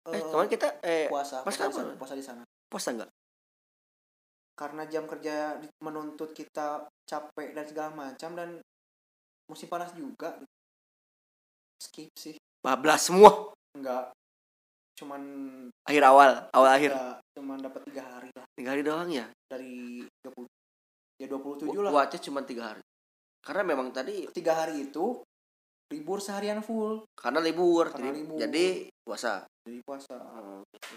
A: eh
B: eh,
A: kemarin kita eh
B: puasa
A: pas
B: puasa sana, puasa di sana.
A: Puasa nggak?
B: Karena jam kerja menuntut kita capek dan segala macam dan musim panas juga. Skip sih.
A: 14 semua.
B: Enggak cuman
A: akhir awal awal akhir
B: enggak, cuman dapat tiga hari lah.
A: Tiga hari doang ya?
B: Dari 20 ya 27 lah.
A: Buatnya cuma tiga hari karena memang tadi
B: tiga hari itu libur seharian full.
A: Karena libur
B: Karena
A: jadi,
B: libur.
A: jadi puasa.
B: Jadi puasa.
A: Oh, gitu.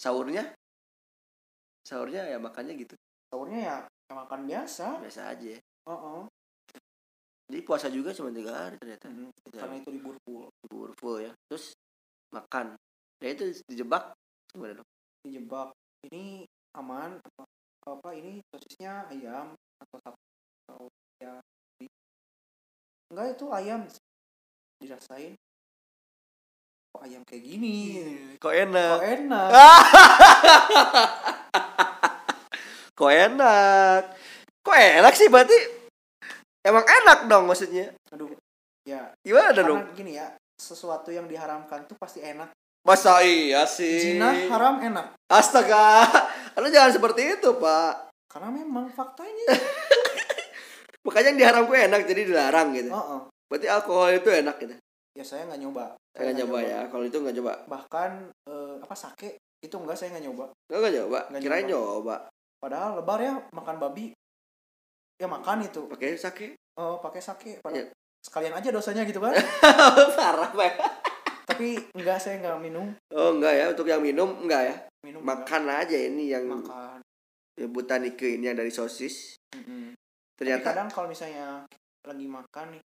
A: sahurnya? Sahurnya ya makannya gitu.
B: Sahurnya ya ya makan biasa.
A: Biasa aja.
B: Oh, oh.
A: jadi puasa juga cuma tiga hari ternyata.
B: Hmm, karena itu libur full.
A: Libur full ya. Terus makan. Ya itu dijebak gimana dong?
B: Dijebak. Ini aman apa, apa ini sosisnya ayam atau sapi atau ya enggak itu ayam dirasain. Kok ayam kayak gini?
A: Kok enak?
B: Kok enak?
A: Kok enak? Kok enak sih berarti? Emang enak dong maksudnya.
B: Aduh ya.
A: Gimana dong?
B: karena gini ya sesuatu yang diharamkan tuh pasti enak.
A: Masa iya sih?
B: Zina haram enak.
A: Astaga anda jangan seperti itu pak.
B: Karena memang faktanya
A: makanya yang diharamkan enak jadi dilarang gitu.
B: Oh, oh.
A: berarti alkohol itu enak gitu?
B: Ya saya nggak nyoba.
A: Saya nggak nyoba ya? Kalau itu nggak coba
B: bahkan eh, apa sake? Itu enggak saya nggak nyoba.
A: Nggak nggak nyoba? Kirain
B: nyoba.
A: nyoba.
B: Padahal lebar ya makan babi. Ya makan itu.
A: Pakai sake?
B: Oh pakai sake. Pada
A: Iya.
B: sekalian aja dosanya gitu kan
A: parah pak
B: tapi enggak saya enggak minum.
A: Oh enggak ya? Untuk yang minum enggak ya?
B: Minum enggak.
A: makan aja ini yang
B: makan.
A: ya, butanike ini yang dari sosis
B: Mm-mm. Tapi
A: ternyata
B: kadang kalau misalnya lagi makan nih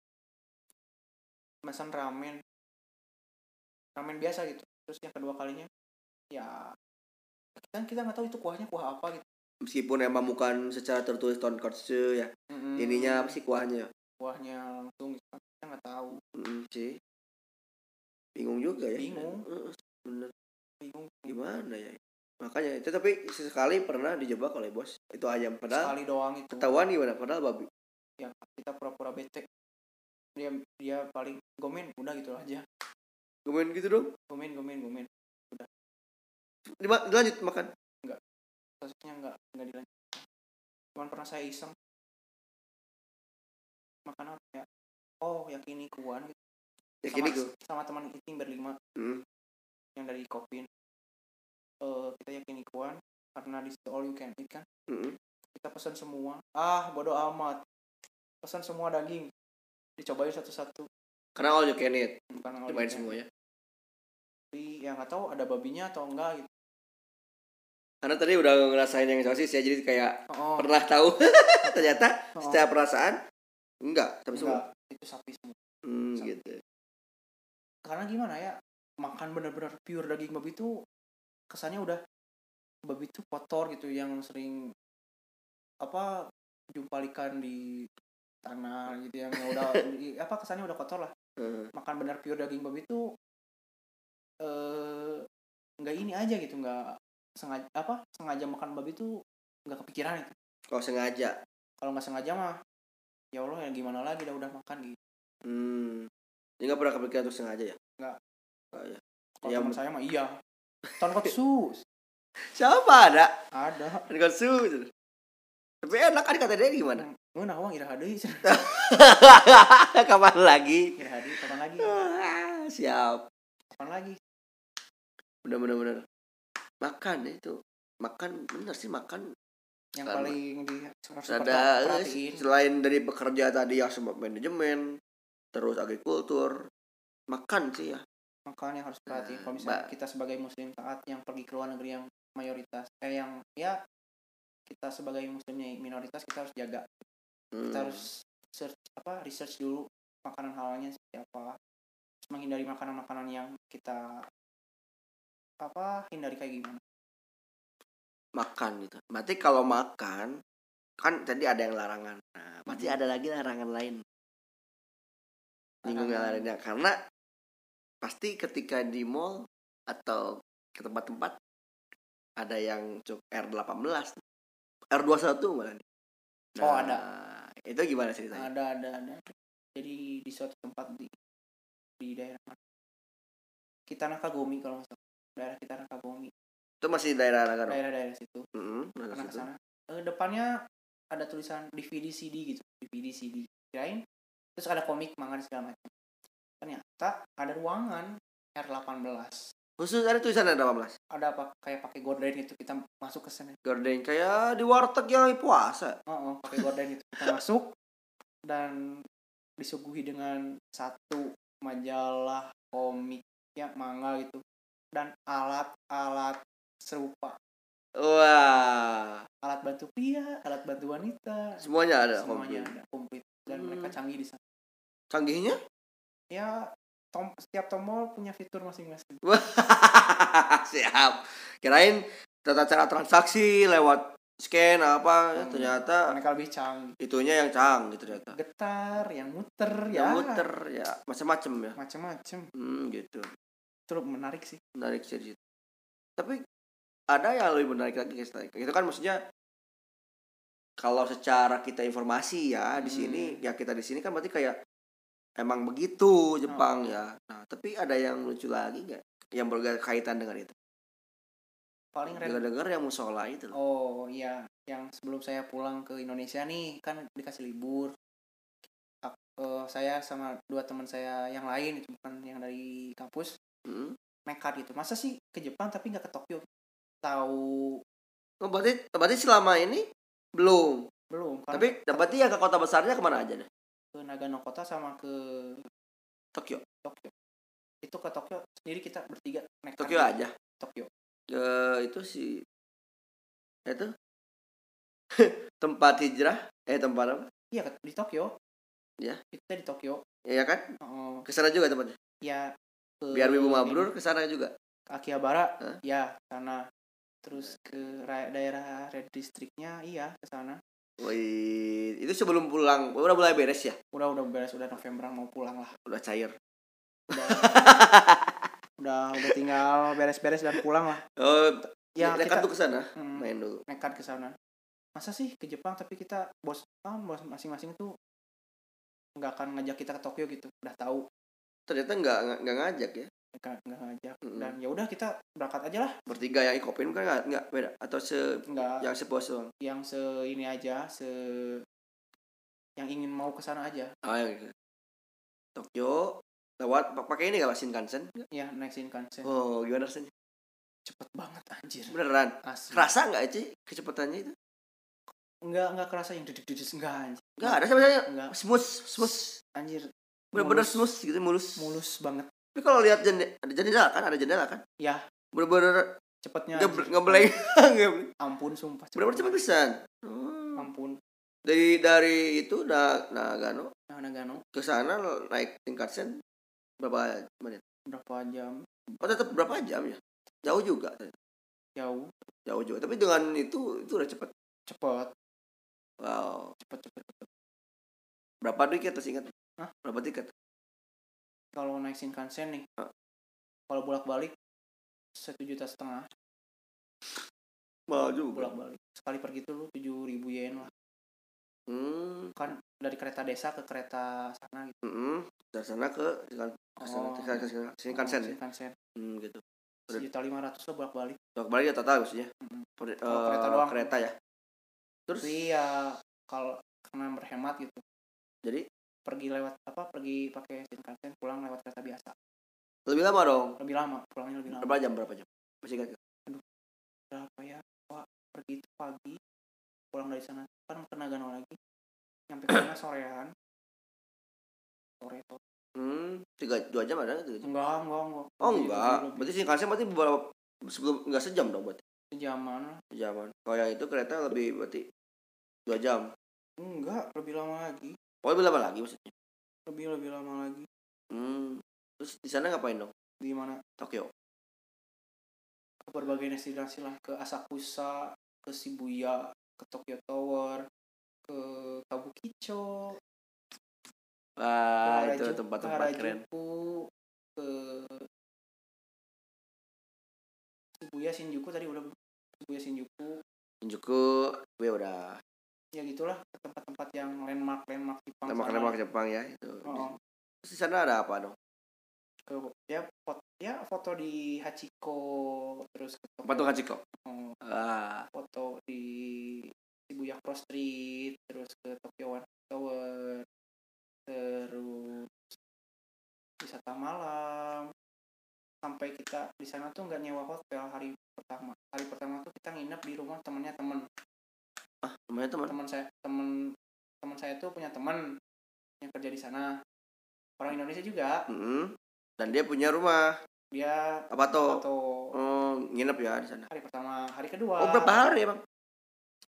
B: pesan ramen ramen biasa gitu terus yang kedua kalinya ya kan kita nggak tahu itu kuahnya kuah apa gitu
A: meskipun emang bukan secara tertulis tonkotsu ya
B: Mm-mm.
A: ininya apa sih kuahnya
B: kuahnya langsung gitu kan. kita nggak tahu
A: Mm, sih bingung juga ya
B: Bingung.
A: Bener
B: bingung
A: gimana ya makanya itu tapi sekali pernah dijebak oleh bos. Itu ayam padahal
B: sekali doang itu.
A: ketahuan gimana? Padahal babi.
B: Ya kita pura-pura bete dia dia paling gomen udah gitu aja.
A: Gomen gitu dong?
B: Gomen gomen gomen.
A: Dima- dilanjut makan?
B: Kasusnya nggak nggak dilanjut. Cuman pernah saya iseng. Makan apa ya? Oh yakinikuan gitu.
A: Ya
B: sama, sama teman eating berlima.
A: Hmm.
B: yang dari Kopin eh kita yakinikuan karena di situ all you can eat kan.
A: Mm-mm.
B: kita pesan semua. Ah bodoh amat. Pesan semua daging. Dicobain satu-satu.
A: Karena all you can eat.
B: Bukan all you
A: cobain semuanya.
B: Tapi ya nggak tahu ada babinya atau enggak gitu.
A: Karena tadi udah ngerasain yang sosis ya jadi kayak
B: oh,
A: pernah tahu. Ternyata
B: oh,
A: secara perasaan enggak tapi semua.
B: Itu sapi semua.
A: Hmm,
B: Sama.
A: gitu.
B: Karena gimana ya makan bener-bener pure daging babi itu kesannya udah babi itu kotor gitu yang sering apa jumpalikan di tanah gitu yang udah di- apa kesannya udah kotor lah.
A: Heeh.
B: makan bener pure daging babi itu eh nggak ini aja gitu nggak sengaja apa sengaja makan babi itu nggak kepikiran itu.
A: Kalau sengaja?
B: Kalau nggak sengaja mah ya Allah ya gimana lagi udah udah makan gitu.
A: Hmm. Jadi nggak pernah kepikiran untuk sengaja ya?
B: Nggak.
A: Oh, ya.
B: kalau
A: Ya,
B: teman saya mah iya tonkotsu.
A: Siapa ada?
B: Ada.
A: Tonkotsu. Tapi enak kan kata dia gimana?
B: Gue nah uang iraha deui
A: kapan lagi?
B: Iraha deui kapan lagi?
A: Ah, siap.
B: Kapan lagi?
A: bener bener bener. Makan ya itu. Makan bener sih makan.
B: Yang
A: Kan,
B: paling di
A: ada
B: perhatiin.
A: selain dari pekerja tadi yang sebab manajemen terus agrikultur. Makan sih ya
B: Makan yang harus perhatiin.
A: Nah,
B: Kalau misalnya kita sebagai muslim taat yang pergi ke luar negeri yang mayoritas eh yang ya kita sebagai muslimnya minoritas kita harus jaga.
A: Hmm.
B: Kita harus search apa research dulu makanan halalnya seperti apa. Terus menghindari makanan-makanan yang kita apa hindari kayak gimana.
A: makan gitu berarti kalau makan kan tadi ada yang larangan nah berarti
B: Mhm.
A: ada lagi larangan lain
B: Larangan.
A: lainnya karena pasti ketika di mall atau ke tempat-tempat ada yang cuk R18 R21 malah nih. Nah,
B: Oh, ada.
A: itu gimana ceritanya
B: Ada ada ada. Jadi di suatu tempat di di daerah mana? Kita Nakagumi kalau nggak salah. Daerah kita Nakagumi.
A: itu masih daerah Nagano
B: Daerah-daerah situ.
A: Mm-mm, daerah
B: Pernah ke
A: situ.
B: sana. Eh, depannya ada tulisan DVD CD gitu. DVD CD. Kirain terus ada komik manga segala macam. Ternyata ada ruangan R18.
A: khusus ada tulisan ada 18
B: Ada apa? Kayak pakai gorden gitu kita masuk ke sana.
A: gorden kayak di warteg yang puasa.
B: Oh, oh pakai gorden itu. Kita masuk dan disuguhi dengan satu majalah komik ya manga gitu. Dan alat-alat serupa.
A: Wah.
B: Alat bantu pria alat bantu wanita.
A: Semuanya ada
B: semuanya
A: komplit.
B: ada komplit. Dan
A: Hmm.
B: mereka canggih di sana.
A: Canggihnya
B: ya tom setiap tombol punya fitur masing-masing.
A: Siap. Kirain tata cara transaksi lewat scan apa ya,
B: Hmm.
A: ternyata
B: mereka lebih canggih
A: itunya yang canggih ternyata.
B: Getar yang muter
A: yang
B: ya.
A: muter ya. Macam-macam ya.
B: Macam-macam
A: hmm, gitu.
B: Itu menarik sih.
A: Menarik sih di situ. tapi ada yang lebih menarik lagi guys itu kan maksudnya kalau secara kita informasi ya di
B: Hmm.
A: sini ya kita di sini kan berarti kayak emang begitu Jepang
B: Oh.
A: ya nah tapi ada yang lucu lagi nggak yang berkaitan dengan itu
B: paling
A: dengar-dengar yang musola itu loh
B: Oh iya, yang sebelum saya pulang ke Indonesia nih kan dikasih libur. Ak- eh, saya sama dua teman saya yang lain itu bukan yang dari kampus
A: Hmm.
B: nekat gitu. Masa sih ke Jepang tapi nggak ke Tokyo? Tahu
A: Oh, berarti berarti selama ini belum
B: belum? Kan
A: tapi berarti yang ke kota besarnya ke mana aja deh
B: ke Nagano kota sama ke
A: Tokyo.
B: Tokyo. itu ke Tokyo sendiri kita bertiga naik
A: Tokyo
B: kan.
A: aja?
B: Tokyo.
A: Ke itu si itu? Tempat hijrah? Eh tempat apa?
B: Iya di Tokyo.
A: Iya.
B: kita di Tokyo.
A: Ya kan?
B: Oh,
A: ke sana juga tempatnya?
B: Ya ke
A: biar wibu mabrur ke sana juga?
B: Akihabara.
A: Hah?
B: ya sana. Terus ke ra- daerah red districtnya iya ke sana
A: Wih, itu sebelum pulang. Udah mulai beres ya?
B: Udah udah beres. Udah November mau pulang lah.
A: Udah cair.
B: Udah. Udah udah tinggal beres-beres dan pulang lah.
A: Oh
B: ya kita
A: tuh ke sana?
B: Hmm,
A: main dulu.
B: Nekat ke sana. Masa sih ke Jepang tapi kita bos ah, bos masing-masing tuh nggak akan ngajak kita ke Tokyo gitu. Udah tahu.
A: Ternyata nggak- nggak ngajak ya
B: mereka nggak ngajak.
A: Mm-mm.
B: dan ya udah kita berangkat aja lah.
A: Bertiga yang ikopin kan nggak nggak beda? Atau se
B: nggak.
A: yang sepos doang?
B: Yang se ini aja se yang ingin mau ke sana aja.
A: Ah yang gitu. Tokyo lewat pa- pakai ini nggak Shinkansen?
B: Ya naik Shinkansen.
A: Oh gimana rasanya?
B: Cepet banget anjir.
A: Beneran?
B: Asli.
A: Kerasa nggak sih kecepatannya itu?
B: Nggak nggak kerasa yang dedek dedek enggak anjir.
A: Nggak ada sebenarnya
B: enggak
A: smooth smooth
B: anjir.
A: Bener-bener smooth gitu mulus.
B: Mulus banget
A: tapi kalau lihat jendela ada jendela kan ada jendela kan?
B: Ya.
A: bener-bener
B: cepetnya
A: Ngebleng.
B: ampun sumpah.
A: bener-bener cepet pisan Hmm.
B: ampun.
A: Dari dari itu na Nagano
B: nah Nagano.
A: ke sana naik Shinkansen berapa menit?
B: Berapa jam?
A: Oh tetap berapa jam ya? Jauh juga.
B: Jauh.
A: Jauh juga. Tapi dengan itu itu udah cepet.
B: Cepet.
A: Wow.
B: Cepet cepet cepet.
A: Berapa tiket terus ingat
B: Hah?
A: berapa tiket
B: kalau naik Shinkansen nih
A: Ah.
B: kalau bolak balik satu juta setengah.
A: Mahal juga.
B: Bolak balik sekali pergi tuh lu tujuh ribu yen lah.
A: Hmm.
B: Kan dari kereta desa ke kereta sana gitu.
A: Mm dari sana ke
B: Oh.
A: Shinkansen ya?
B: Shinkansen.
A: Hmm, gitu.
B: Sejuta lima ratus lah bolak balik
A: bolak balik ya total maksudnya. Per-
B: Kalau
A: eh,
B: kereta doang.
A: kereta ya? Terus?
B: Tapi ya kalau karena berhemat gitu.
A: Jadi
B: pergi lewat apa pergi pakai Shinkansen pulang lewat kereta biasa.
A: Lebih lama dong?
B: Lebih lama pulangnya lebih lama.
A: Berapa jam berapa jam? Masih ingat nggak?
B: berapa ya? Wah, pergi itu pagi pulang dari sana. Kan ke Nagano lagi. Nyampe ke sana sorean. Sore tuh.
A: Hmm tiga dua jam ada tiga jam?
B: Enggak enggak enggak.
A: Oh enggak. berarti Shinkansen berarti beberapa sebelum enggak sejam dong berarti?
B: Sejaman lah.
A: Jaman kalau yang itu kereta lebih berarti dua jam?
B: Enggak lebih lama lagi
A: oh lebih lama lagi maksudnya.
B: Lebih lebih lama lagi.
A: Hmm terus di sana ngapain dong?
B: Di mana?
A: Tokyo.
B: Ke berbagai destinasi lah. Ke Asakusa ke Shibuya ke Tokyo Tower ke Kabukicho
A: wah
B: ke
A: itu tempat-tempat
B: ke
A: keren.
B: Ke Shibuya Shinjuku tadi udah. Shibuya Shinjuku.
A: Shinjuku gue udah
B: ya gitulah ke tempat-tempat yang landmark landmark Jepang sana.
A: lemak Jepang ya itu.
B: Oh,
A: di sana ada apa dong?
B: Ke ya foto ya foto di Hachiko terus ke Tokyo-
A: patung Hachiko?
B: Oh,
A: ah.
B: Foto di Shibuya Cross Street terus ke Tokyo One Tower terus wisata malam. Sampai kita di sana tuh nggak nyewa hotel hari pertama. Hari pertama tuh kita nginep di rumah temennya temen
A: namanya teman
B: teman saya temen teman saya tuh punya teman yang kerja di sana. Orang Indonesia juga.
A: Mm-mm. dan dia punya rumah.
B: Dia
A: apa tuh? oh nginep ya di sana?
B: Hari pertama hari kedua.
A: Oh berapa hari emang?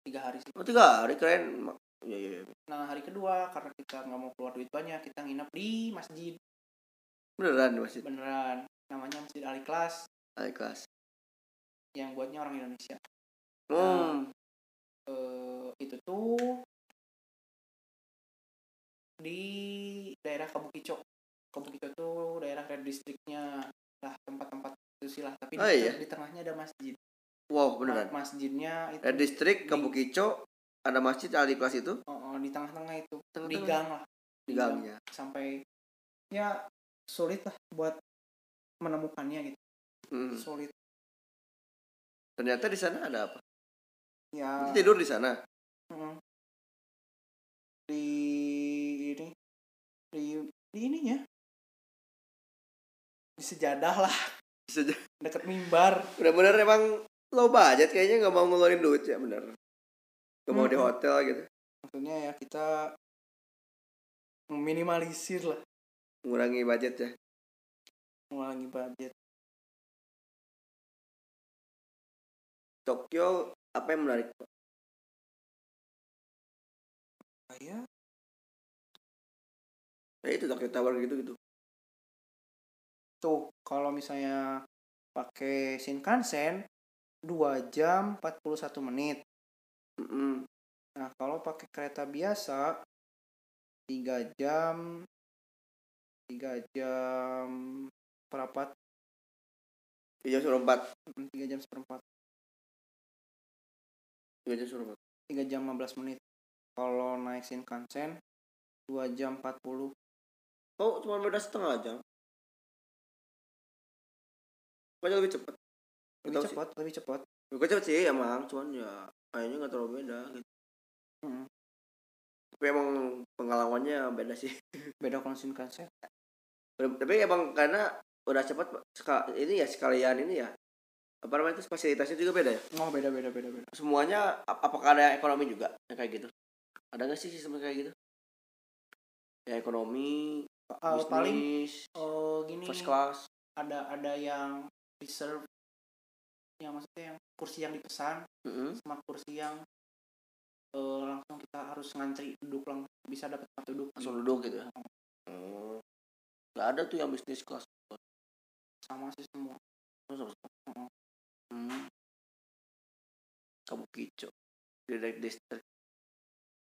B: Tiga hari sih.
A: Oh tiga hari keren. Iya iya iya.
B: nah hari kedua karena kita nggak mau keluar duit banyak kita nginep di masjid.
A: Beneran di masjid?
B: Beneran. Namanya masjid Ali Kelas
A: High class
B: yang buatnya orang Indonesia.
A: Hmm
B: eh, itu tuh di daerah Kabukicho Kabukicho tuh daerah red districtnya lah tempat-tempat itu sih lah. Tapi
A: Oh,
B: di,
A: iya?
B: di tengahnya ada masjid.
A: Wow beneran?
B: Ma- masjidnya itu
A: Red District
B: di-
A: Kabukicho ada masjid Ali kelas itu?
B: Oh, oh, di tengah-tengah itu. Di
A: Tengah-tengah.
B: gang lah.
A: Di gangnya
B: sampai ya sulit lah buat menemukannya gitu.
A: Hmm.
B: sulit
A: ternyata di sana ada apa
B: ya.
A: Tidur di sana.
B: Mm, di ini. Di di ininya. Di sejadah lah.
A: Jadi-
B: deket mimbar.
A: Bener-bener emang low budget kayaknya nggak mau ngeluarin duit ya bener. Nggak mau di
B: Mm-mm.
A: hotel gitu.
B: Maksudnya ya kita meminimalisir lah.
A: Mengurangi budget ya.
B: Lagi budget.
A: Tokyo apa yang menarik?
B: Saya?
A: Ya itu Tokyo Tower gitu gitu
B: tuh kalau misalnya pakai Shinkansen 2 jam 41 menit.
A: Mm-mm.
B: nah kalau pakai kereta biasa 3 jam 3 jam seperempat.
A: Tiga jam empat
B: 3 jam seperempat
A: tiga jam empat
B: 3 jam 15 menit. Kalau naik Shinkansen 2 jam 40
A: oh cuma beda setengah jam. Pokoknya lebih cepat
B: lebih cepat lebih cepat
A: Gue cepet sih emang. Cuman ya kayaknya nggak terlalu beda gitu.
B: Mm.
A: tapi emang pengalamannya beda sih.
B: Beda kalau Shinkansen?
A: Tapi emang karena udah cepat ini ya sekalian ini ya apa namanya itu fasilitasnya juga beda ya?
B: Oh beda beda beda beda.
A: Semuanya ap- apakah ada ekonomi juga yang kayak gitu? Ada nggak sih sistem kayak gitu? Ya ekonomi
B: Eh, paling
A: bisnis
B: oh gini.
A: first class.
B: Ada ada yang reserve yang maksudnya yang kursi yang dipesan
A: Mm-mm.
B: sama kursi yang eh, langsung kita harus ngantri duduk lang bisa dapat tempat duduk.
A: Langsung duduk gitu ya? Oh. nggak ada tuh yang bisnis kelas.
B: Sama sih semua.
A: Terus apa? Hmm. kamu kicau di red district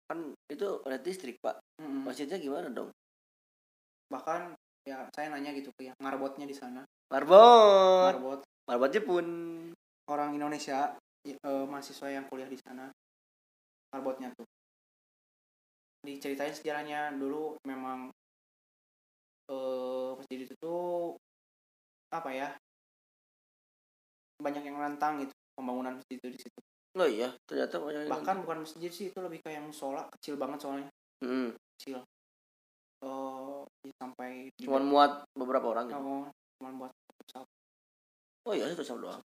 A: kan itu red district pak.
B: Mm-mm.
A: masjidnya gimana dong?
B: Bahkan ya saya nanya gitu ke yang ngarbotnya di sana.
A: Marbot
B: ngarbot.
A: Marbotnya pun.
B: Orang Indonesia ya, eh, mahasiswa yang kuliah di sana ngarbotnya tuh. Diceritain sejarahnya dulu memang eh masjid itu tuh apa ya banyak yang nantang gitu pembangunan masjid itu di situ.
A: Oh iya ternyata banyak yang-
B: bahkan bukan masjid sih itu lebih kayak musola kecil banget soalnya.
A: Mm-mm.
B: kecil. Eh ya sampai di
A: cuman muat beberapa orang gitu.
B: oh, cuman buat satu.
A: Oh iya itu sama doang.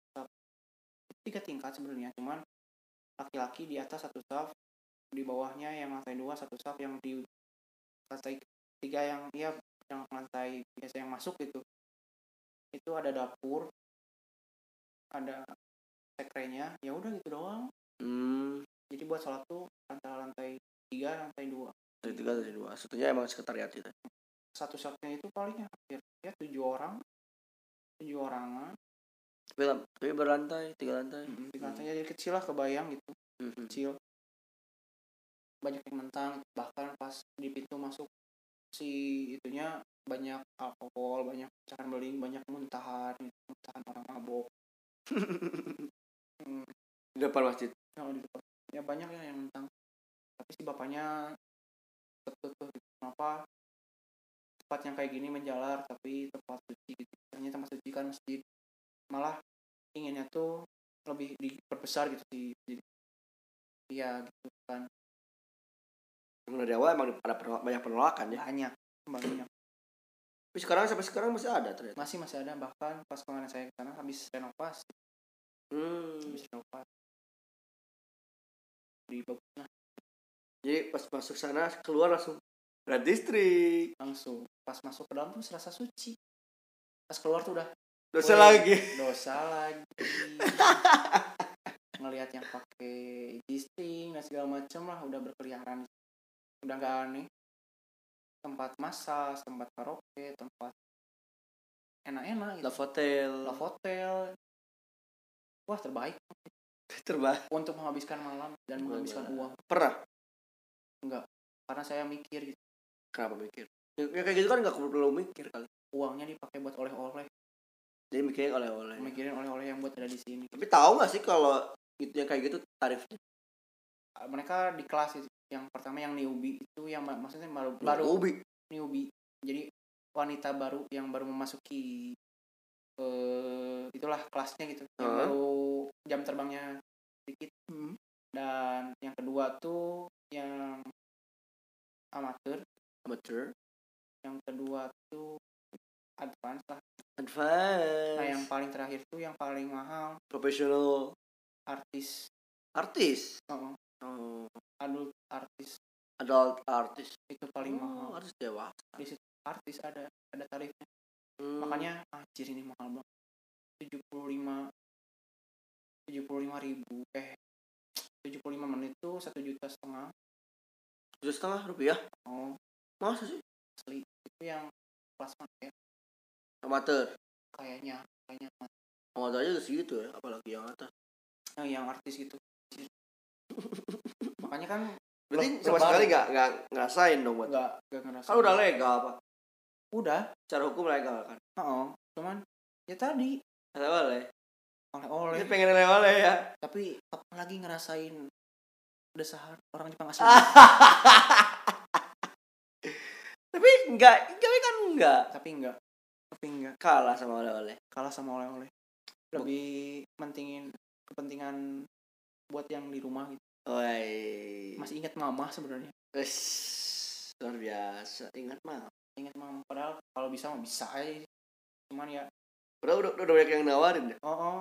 B: Tiga tingkat sebenarnya cuman laki-laki di atas satu staff di bawahnya yang lantai dua satu staff yang di lantai tiga yang ya yang lantai biasa yang masuk gitu. Itu ada dapur ada sekrenya ya udah gitu doang.
A: Hmm.
B: Jadi buat sholat tuh antara lantai tiga lantai dua.
A: Dari tiga dari dua. Satunya emang sekretariat itu
B: satu staffnya itu palingnya hampir ya tujuh orang. Tujuh orangan.
A: Tapi, tapi berlantai tiga lantai.
B: Mm, di lantainya jadi kecil lah kebayang gitu.
A: Mhm.
B: kecil. Banyak yang mentang bahkan pas di pintu masuk si itunya banyak alkohol banyak pecahan beling banyak muntahan gitu, muntahan orang mabok. Hmm,
A: di depan masjid?
B: Yang di depan. ya banyak ya yang mentang tapi si bapaknya tetep tuh gitu. kenapa? Tempat yang kayak gini menjalar tapi tempat suci gitu. Ternyata tempat suci kan masjid. Malah inginnya tuh lebih diperbesar gitu di iya gitu kan.
A: Dari awal emang ada banyak penolakan ya?
B: Banyak banyak
A: tapi sekarang sampai sekarang masih ada ternyata.
B: Masih masih ada bahkan pas kemarin saya ke sana habis renovasi
A: hmm.
B: habis renovasi di bagus nah
A: jadi pas masuk sana keluar langsung red district.
B: Langsung. Pas masuk ke dalam tuh serasa suci. Pas keluar tuh udah
A: dosa lagi.
B: dosa lagi. Ngelihat yang pakai gisting dan segala macem lah udah berkeliaran udah nggak aneh tempat massage tempat karaoke tempat enak-enak gitu.
A: Love hotel.
B: Love hotel. Wah terbaik.
A: Terbaik.
B: Untuk menghabiskan malam dan menghabiskan uang.
A: Pernah?
B: Karena saya mikir gitu.
A: Kenapa mikir? Ya, ya kayak gitu kan nggak perlu mikir kali.
B: Uangnya dipakai buat oleh-oleh.
A: Jadi mikirin oleh-oleh.
B: Mikirin oleh-oleh yang buat ada di sini.
A: Tapi tahu nggak sih kalau itu yang kayak gitu tarifnya?
B: Mereka di kelas itu yang pertama yang newbie itu yang ma- maksudnya baru baru
A: ubi
B: newbie. Jadi wanita baru yang baru memasuki eh itulah kelasnya gitu yang baru jam terbangnya sedikit. Dan yang kedua tuh yang amatir.
A: Amateur
B: yang kedua tuh advance lah.
A: Advance.
B: Nah yang paling terakhir tuh yang paling mahal.
A: Profesional.
B: Artis.
A: Artis?
B: Oh,
A: oh,
B: adult artis
A: adult artis
B: itu paling
A: oh,
B: mahal.
A: artis dewasa.
B: Di situ artis ada ada tarifnya.
A: Hmm.
B: makanya anjir ini mahal banget. Tujuh puluh lima tujuh puluh lima ribu. Eh tujuh puluh lima menit tuh satu juta setengah.
A: Tujuh setengah rupiah?
B: Oh.
A: Masa sih?
B: Asli. Itu yang kelas ya.
A: Amatir?
B: Kayaknya kayaknya
A: amatir aja udah segitu ya apalagi yang atas.
B: Nah, yang artis gitu makanya kan
A: berarti sama sekali nggak nggak ngerasain dong buat
B: nggak nggak ngerasa
A: kan udah legal apa?
B: Udah.
A: Secara hukum legal kan?
B: Oh cuman ya tadi.
A: Ada boleh
B: oleh-oleh.
A: Ini pengen oleh ya.
B: Tapi apalagi ngerasain desahan orang Jepang asli?
A: Tapi enggak tapi kan enggak
B: tapi enggak tapi enggak
A: kalah sama oleh-oleh.
B: Kalah sama oleh-oleh. Lebih mentingin kepentingan buat yang di rumah gitu.
A: Oi.
B: masih ingat mama sebenarnya.
A: Wes, luar biasa. Ingat mah
B: ingat mama padahal kalau bisa mah bisa aja cuman ya
A: udah udah udah banyak yang nawarin ya?
B: Oh, oh.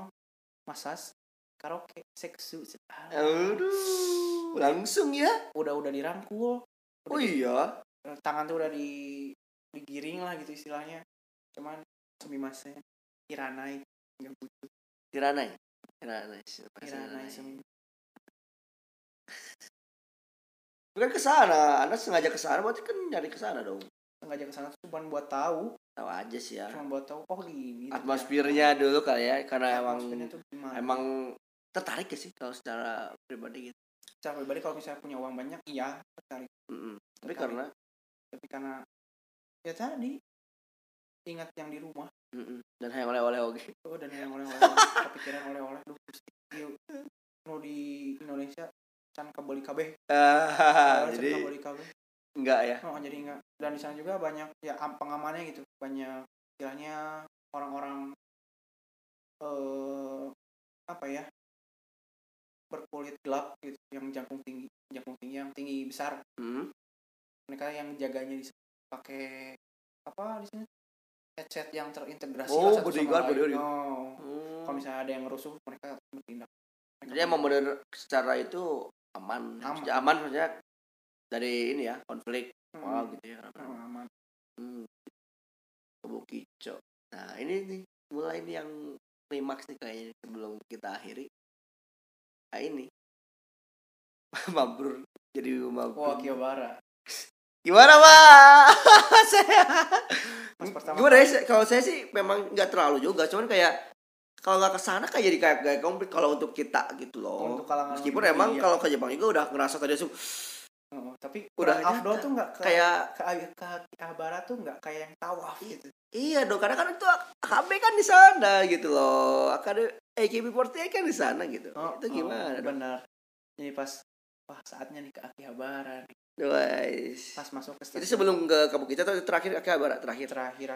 B: Masas karaoke seksu
A: aduh langsung ya?
B: Udah udah dirangkul. Udah
A: oh
B: di-
A: iya?
B: Tangan tuh udah di digiring lah gitu istilahnya. Cuman sumimasen iranai nggak butuh.
A: Tiranai Tiranai
B: iranai semi
A: bukan ke sana anda sengaja ke sana berarti kan nyari ke sana dong.
B: Sengaja ke sana tuh cuma buat tahu.
A: Tahu aja sih ya.
B: Cuma buat tahu oh gini
A: atmosfernya dulu kali ya karena emang
B: tuh gimana.
A: emang tertarik ya sih kalau secara pribadi gitu.
B: Secara pribadi kalau misalnya punya uang banyak iya tertarik.
A: Mm-mm. tapi
B: Tertarik.
A: karena
B: tapi karena ya tadi ingat yang di rumah.
A: Mm-mm. dan yang oleh-oleh oke.
B: Oh dan yang oleh-oleh kepikiran oleh-oleh duh mau di Indonesia can kabeli kabeh
A: Ah,
B: Can
A: jadi
B: kabeli kabeh
A: enggak ya?
B: Oh jadi enggak. Dan di sana juga banyak ya am- pengamannya gitu. Banyak istilahnya orang-orang eh apa ya berkulit gelap gitu yang jangkung tinggi jangkung tinggi yang tinggi besar.
A: Hmm.
B: mereka yang jaganya di pakai apa di sini? Headset yang terintegrasi
A: Oh, bodyguard, bodyguard.
B: Oh.
A: Hmm.
B: kalau misalnya ada yang rusuh mereka bertindak. Mereka
A: Jadi emang bener secara itu aman.
B: Aman.
A: Maksudnya aman maksudnya dari ini ya konflik
B: Hmm.
A: wow gitu ya.
B: Oh, aman
A: Hmm. Kico. Nah ini nih mulai nih yang klimaks nih kayaknya sebelum kita akhiri. Nah ini mabrur jadi mabrur.
B: Wah, Kiyobara.
A: Gimana pak? saya gimana ya? Kalau saya sih memang nggak terlalu juga, cuman kayak kalau nggak ke sana kayak jadi kayak kayak konflik kalau untuk kita gitu loh.
B: Untuk kalangan
A: Meskipun
B: dunia.
A: emang kalau ke Jepang juga udah ngerasa tadi langsung
B: Oh, tapi
A: Udah
B: Afdol tuh nggak ke,
A: kayak
B: ke, ke Akihabara tuh nggak kayak yang tawaf gitu.
A: iya dong karena kan itu AKB kan di sana gitu loh. AKB AKB48 kan di sana gitu.
B: Oh,
A: itu gimana
B: oh, benar. Jadi pas wah saatnya nih ke Akihabara nih.
A: Guys.
B: Pas masuk ke
A: Itu
B: stasiun
A: sebelum ke Kabukicho atau terakhir Akihabara terakhir.
B: terakhir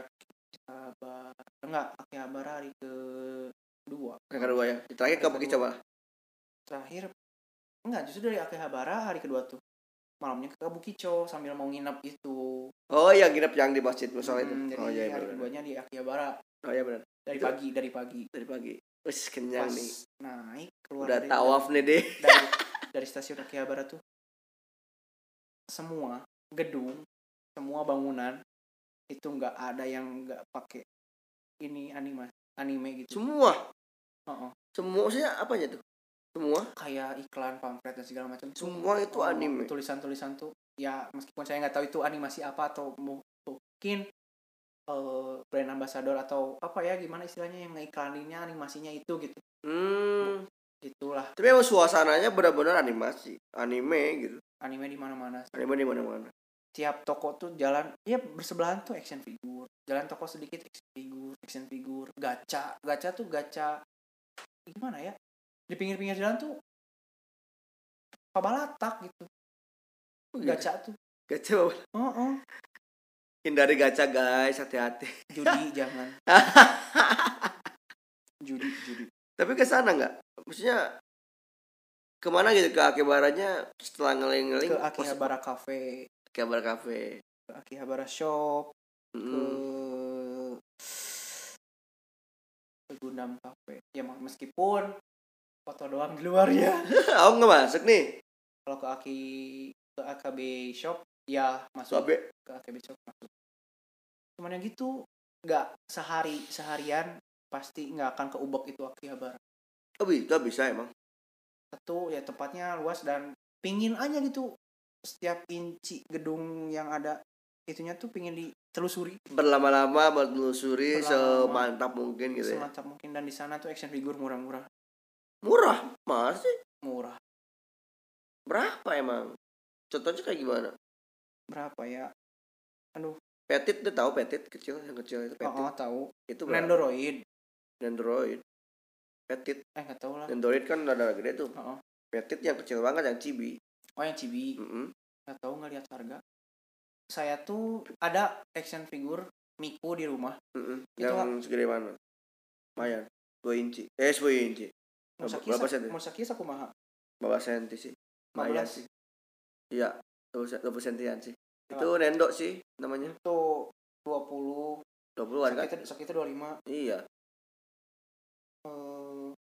B: Akihabara enggak Akihabara hari kedua.
A: Yang kedua ya. Terakhir
B: Hari kedua.
A: malah.
B: Terakhir enggak justru dari Akihabara hari kedua tuh. Malamnya ke Kabukicho sambil mau nginep itu.
A: Oh iya nginep yang di masjid musola itu.
B: Hmm, jadi
A: oh iya
B: hari
A: benar.
B: keduanya di Akihabara
A: Oh iya benar.
B: dari
A: Itu-
B: pagi dari pagi.
A: Dari pagi. Wis kenyang
B: Pas
A: nih.
B: naik keluar
A: Udah
B: dari
A: tawaf nih deh.
B: dari dari stasiun Akihabara tuh semua gedung semua bangunan itu nggak ada yang nggak pakai ini anime anime gitu
A: Semua.
B: Oh, oh.
A: Semua maksudnya apa aja tuh? Semua.
B: kayak iklan pamflet dan segala macam
A: Semua itu
B: oh,
A: anime.
B: tulisan-tulisan tuh ya meskipun saya nggak tahu itu animasi apa atau mu- mungkin eh, brand ambassador atau apa ya gimana istilahnya yang ngiklaninnya animasinya itu gitu
A: Hmm.
B: gitulah
A: Tapi emang suasananya benar-benar animasi, anime gitu.
B: anime di mana-mana
A: Anime di mana-mana.
B: Tiap toko tuh jalan ya bersebelahan tuh action figure. Jalan toko sedikit action figure action figure gacha. Gacha tuh gacha gimana ya? Di pinggir-pinggir jalan tuh pabalatak gitu. Gacha tuh.
A: Gacha.
B: oh, oh.
A: Hindari gacha guys, hati-hati.
B: judi jangan. Judi judi.
A: Tapi ke sana nggak? Maksudnya ke mana gitu? Ke Akihabaranya setelah ngeling-ngeling?
B: Ke Akihabara Cafe
A: Akihabara Cafe.
B: ke Akihabara Shop ke
A: Hmm.
B: ke Gundam Cafe ya meskipun foto doang di luarnya
A: Aku nggak masuk nih.
B: kalau ke Aki ke AKB Shop ya masuk
A: Babe.
B: ke AKB Shop masuk cuman yang gitu nggak sehari seharian pasti nggak akan keubek itu Akihabara
A: oh bisa bisa emang
B: satu ya tempatnya luas dan pingin aja gitu setiap inci gedung yang ada itunya tuh pingin ditelusuri.
A: Berlama-lama menelusuri semantap mungkin gitu ya.
B: Semacam mungkin. Dan di sana tuh action figure murah-murah.
A: Murah? Masih
B: murah.
A: Berapa emang? Contohnya kayak gimana?
B: Berapa ya?
A: Petit dia tahu petit kecil yang kecil itu petit.
B: Oh, oh tahu.
A: Itu berapa?
B: Nendoroid.
A: Nendoroid. Petit.
B: Eh nggak tahu lah.
A: Nendoroid kan ada gede tuh.
B: Oh, oh.
A: petit yang kecil banget yang cibi
B: oh yang cibi. Nggak tahu nggak lihat harga. Saya tuh ada action figure Miku di rumah.
A: Mm-mm.
B: Itu,
A: yang segede mana? Lumayan. 2 inci. Eh 10 inci. Berapa senti?
B: Musaki sakumaha
A: berapa senti sih? Lumayan
B: 15.
A: sih. Iya 20 20 sentian sih. Itu nendo sih namanya.
B: Itu 20
A: 20-an kan
B: sakitnya sakitnya 25
A: iya.
B: Eh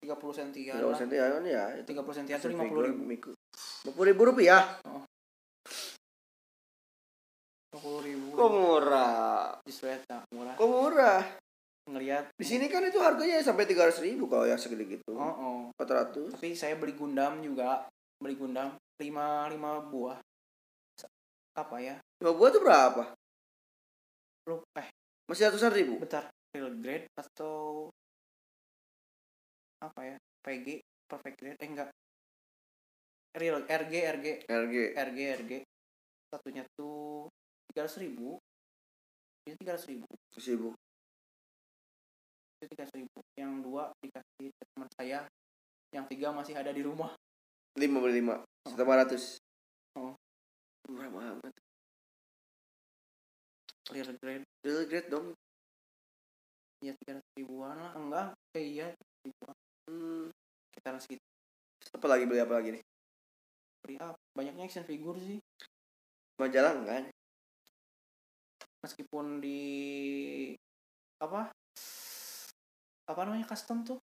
B: 30 sentian
A: 30
B: lah.
A: sentian ya itu.
B: 30 sentian
A: action
B: 50
A: figure
B: ribu
A: 50 ribu rupiah.
B: 50 ribu.
A: Kok murah?
B: Di Sweta murah.
A: Kok murah?
B: Ngelihat
A: di sini kan itu harganya sampai 300 ribu kalau yang segede gitu.
B: Oh, oh.
A: 400
B: tapi saya beli Gundam juga. Beli Gundam. 5 5 buah. Apa ya?
A: Lima buah tuh berapa?
B: Lu eh.
A: Masih ratusan ribu?
B: Bentar. Real grade atau apa ya? PG perfect grade? Eh enggak real RG RG
A: RG
B: RG RG satunya tuh tiga ribu. Ini tiga ribu.
A: Sibuk
B: itu tiga ribu. Yang dua dikasih ke teman saya. Yang tiga masih ada di rumah.
A: lima beli lima. Lima ratus.
B: Oh.
A: murah banget.
B: Real grade.
A: Real grade dong.
B: Ya tiga ribuan lah. Enggak. Eh, iya ribuan.
A: Hmm.
B: kita segitu.
A: Apa lagi beli apa lagi nih
B: beli apa banyaknya action figure sih.
A: Majalah enggak?
B: Meskipun di apa? Apa namanya custom tuh?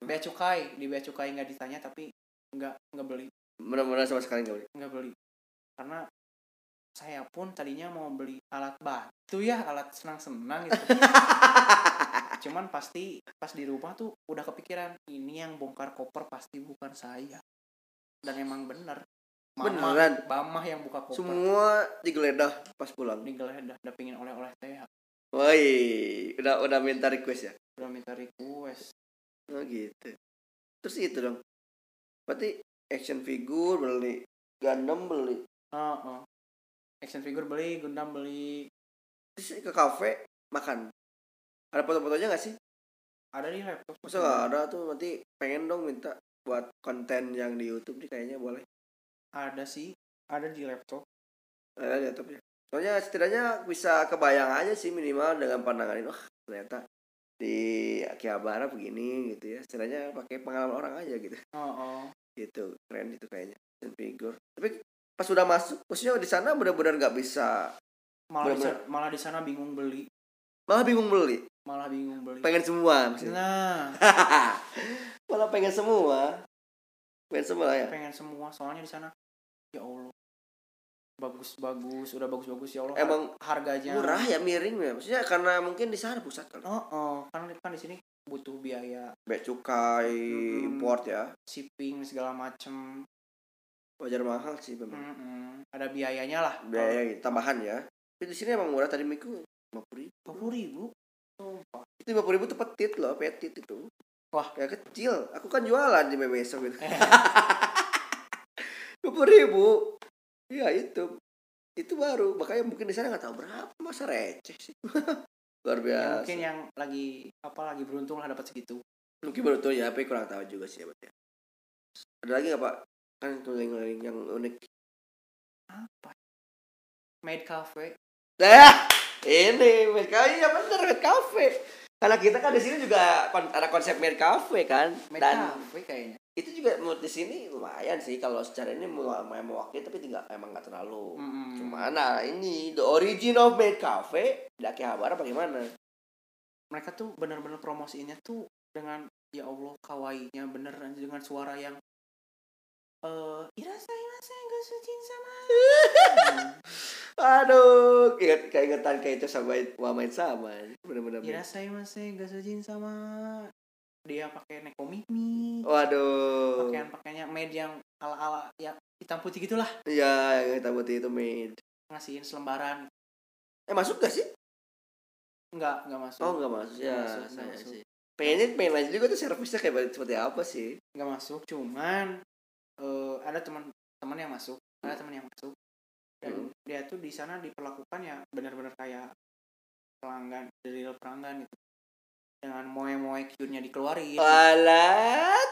B: Bea cukai di bea cukai nggak ditanya tapi nggak nggak beli.
A: Benar-benar sama sekali enggak beli?
B: Nggak beli. Karena saya pun tadinya mau beli alat batu ya alat senang-senang gitu. Cuman pasti pas di rumah tuh udah kepikiran ini yang bongkar koper pasti bukan saya dan emang bener. Mama,
A: Beneran?
B: Mama yang buka koper.
A: Semua digeledah pas pulang?
B: Digeledah udah pingin oleh-oleh teh.
A: Woi udah udah minta request ya?
B: Udah minta request.
A: Oh gitu. Terus itu dong. Berarti action figure beli Gundam beli.
B: Oh, oh. Action figure beli, Gundam beli.
A: terus ke kafe makan. Ada foto-fotonya nggak sih?
B: Ada di laptop.
A: masa nggak ada tuh? Nanti pengen dong minta buat konten yang di YouTube nih kayaknya boleh
B: Ada sih, ada di laptop.
A: ada di laptop ya soalnya setidaknya bisa kebayang aja sih minimal dengan pandangan ini wah ternyata di Akihabara begini gitu ya setidaknya pakai pengalaman orang aja gitu
B: Oh, oh.
A: gitu keren itu kayaknya action figure tapi pas sudah masuk maksudnya di sana benar-benar nggak bisa
B: Malah di,
A: Bener-bener.
B: sana- malah di sana bingung beli.
A: malah bingung beli
B: Malah bingung beli.
A: pengen semua maksudnya
B: Nah,
A: malah pengen semua pengen semua ya
B: pengen semua soalnya di sana ya Allah. Bagus-bagus, udah bagus-bagus ya Allah.
A: Emang
B: harganya
A: murah ya miring ya maksudnya karena mungkin di sana pusat kan
B: Oh, oh. kan kan di sini butuh biaya
A: bea cukai
B: Mm-mm.
A: import ya
B: shipping segala macem
A: wajar mahal sih memang
B: Mm-mm. ada biayanya lah
A: biaya gitu, tambahan ya tapi di sini emang murah tadi miku lima puluh ribu
B: dua puluh ribu Sumpah.
A: itu lima puluh ribu tuh petit loh petit itu
B: Wah.
A: kayak kecil. Aku kan jualan di memeso gitu. Dua puluh ribu. Iya itu. Itu baru. Makanya mungkin di sana nggak tahu berapa. Masa receh sih? Luar
B: Ya,
A: biasa.
B: mungkin yang lagi apa lagi beruntung lah dapat segitu.
A: Mungkin baru tuh ya tapi kurang tahu juga sih ya ya. ada lagi nggak pak? Kan keliling-keliling yang unik.
B: Apa? Made cafe.
A: Nah, ini Made Cafe. Ya bener Made Cafe. Karena kita kan di sini juga ada konsep Made Cafe kan.
B: made
A: Dan
B: cafe kayaknya
A: itu juga menurut di sini lumayan sih kalau secara ini lumayan mewakili tapi tidak emang nggak terlalu.
B: Mm-mm.
A: Cuma nah ini the origin of Made Cafe di Akihabara bagaimana?
B: mereka tuh benar-benar promosiinnya tuh dengan ya Allah kawainya bener dengan suara yang eh irasa irasa gak suci sama
A: Aduh, ingat keingetan kayak itu sama wah main sama. Bener-bener.
B: Kira saya masih gak sejin sama dia pakai nekomimi
A: Waduh.
B: pakaian pakaiannya made yang ala ala ya hitam putih gitulah
A: Iya, yang hitam putih itu made.
B: ngasihin selembaran
A: Eh masuk gak sih?
B: nggak nggak masuk
A: Oh nggak masuk ya.
B: Masuk,
A: saya
B: masuk.
A: sih. Pengennya pengen lanjut juga tuh servisnya kayak seperti apa sih?
B: nggak masuk cuman eh, ada teman teman yang masuk ada teman yang masuk dan
A: Hmm.
B: Dia tuh di sana diperlakukan ya benar-benar kayak pelanggan dari pelanggan gitu dengan moe-moe Q-nya dikeluarin
A: Alat.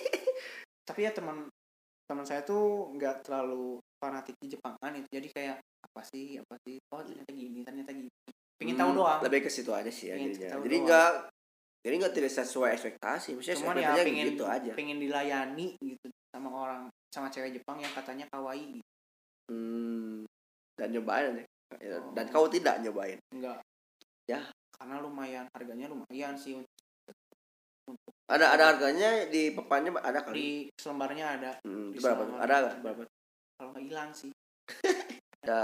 B: tapi ya teman teman saya tuh nggak terlalu fanatik di Jepangan itu jadi kayak apa sih apa sih oh ternyata gini ternyata gini pengen tahu
A: Hmm,
B: doang
A: Lebih ke situ aja sih ya
B: tahu
A: Jadi enggak jadi enggak tidak sesuai ekspektasi. Maksudnya
B: cuman ya pengen
A: gitu aja.
B: pengen dilayani gitu sama orang sama cewek Jepang yang katanya kawaii gitu.
A: Hmm. Dan nyobain deh. Ya,
B: Oh.
A: Dan kau tidak nyobain.
B: enggak
A: Ya.
B: karena lumayan harganya lumayan sih untuk
A: Ada ada harganya di papannya ada kali.
B: di selembarnya ada
A: Hmm,
B: di
A: berapa?
B: selama-
A: Ada nggak? Berapa?
B: kalau nggak hilang sih
A: Ada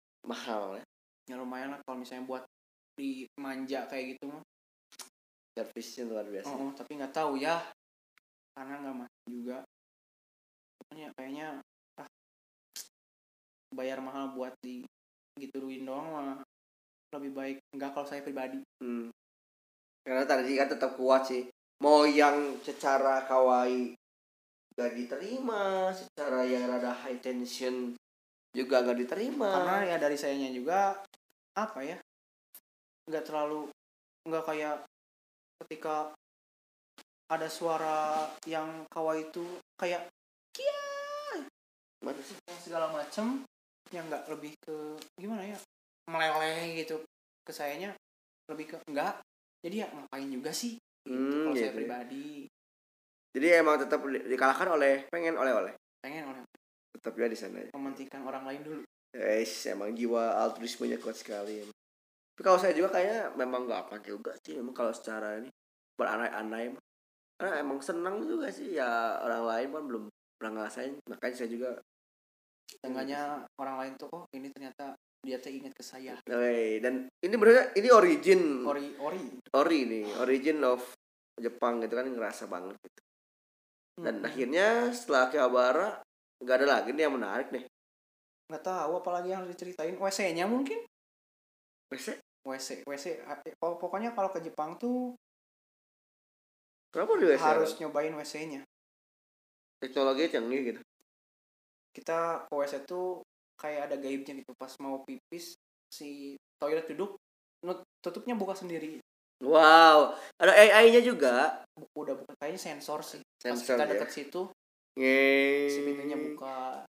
A: mahal ya.
B: ya lumayan lah kalau misalnya buat di manja kayak gitu mah
A: Servisnya luar biasa.
B: oh, oh, tapi nggak tahu ya karena nggak masuk juga Cuman ya kayaknya bayar mahal buat di gituin doang mah lebih baik enggak kalau saya pribadi
A: Hmm. Karena tadi kan tetap kuat sih. Mau yang secara kawaii gak diterima, secara yang rada high tension juga gak diterima.
B: karena ya dari sayanya juga apa ya nggak terlalu nggak kayak ketika ada suara yang kawaii itu kayak kia segala macem yang nggak lebih ke gimana ya meleleh gitu ke sayanya lebih ke enggak jadi ya ngapain juga sih gitu,
A: Hmm,
B: kalau saya
A: gitu ya.
B: pribadi
A: Jadi emang tetap di- dikalahkan oleh pengen oleh-oleh.
B: pengen oleh
A: Tetap ya di sana.
B: mementingkan orang lain dulu
A: Guys, emang jiwa altruismenya kuat sekali. Tapi kalau saya juga kayaknya memang gak apa juga sih. Memang kalau secara ini beranai-anai. Karena emang senang juga sih ya orang lain kan belum pernah ngerasain. Makanya saya juga
B: Seenggaknya orang lain tuh oh ini ternyata dia teh ingat ke saya.
A: Wey, dan ini benernya ini origin.
B: Ori ori.
A: Ori nih origin of Jepang gitu kan ngerasa banget gitu. dan
B: Hmm.
A: akhirnya setelah Akihabara nggak ada lagi nih yang menarik nih.
B: Nggak tahu apalagi yang harus diceritain. WC-nya mungkin?
A: Masa?
B: WC WC eh, pok- pokoknya kalau ke Jepang tuh
A: kenapa di WC
B: harus nyobain WC-nya
A: teknologi canggih gitu
B: kita ke WC tuh kayak ada gaibnya gitu. Pas mau pipis si toilet duduk nut- tutupnya buka sendiri.
A: Wow. Ada AI-nya juga?
B: Udah buka kayaknya sensor sih.
A: Sensor,
B: pas kita
A: ya.
B: deket situ
A: Nge-
B: si pintunya buka.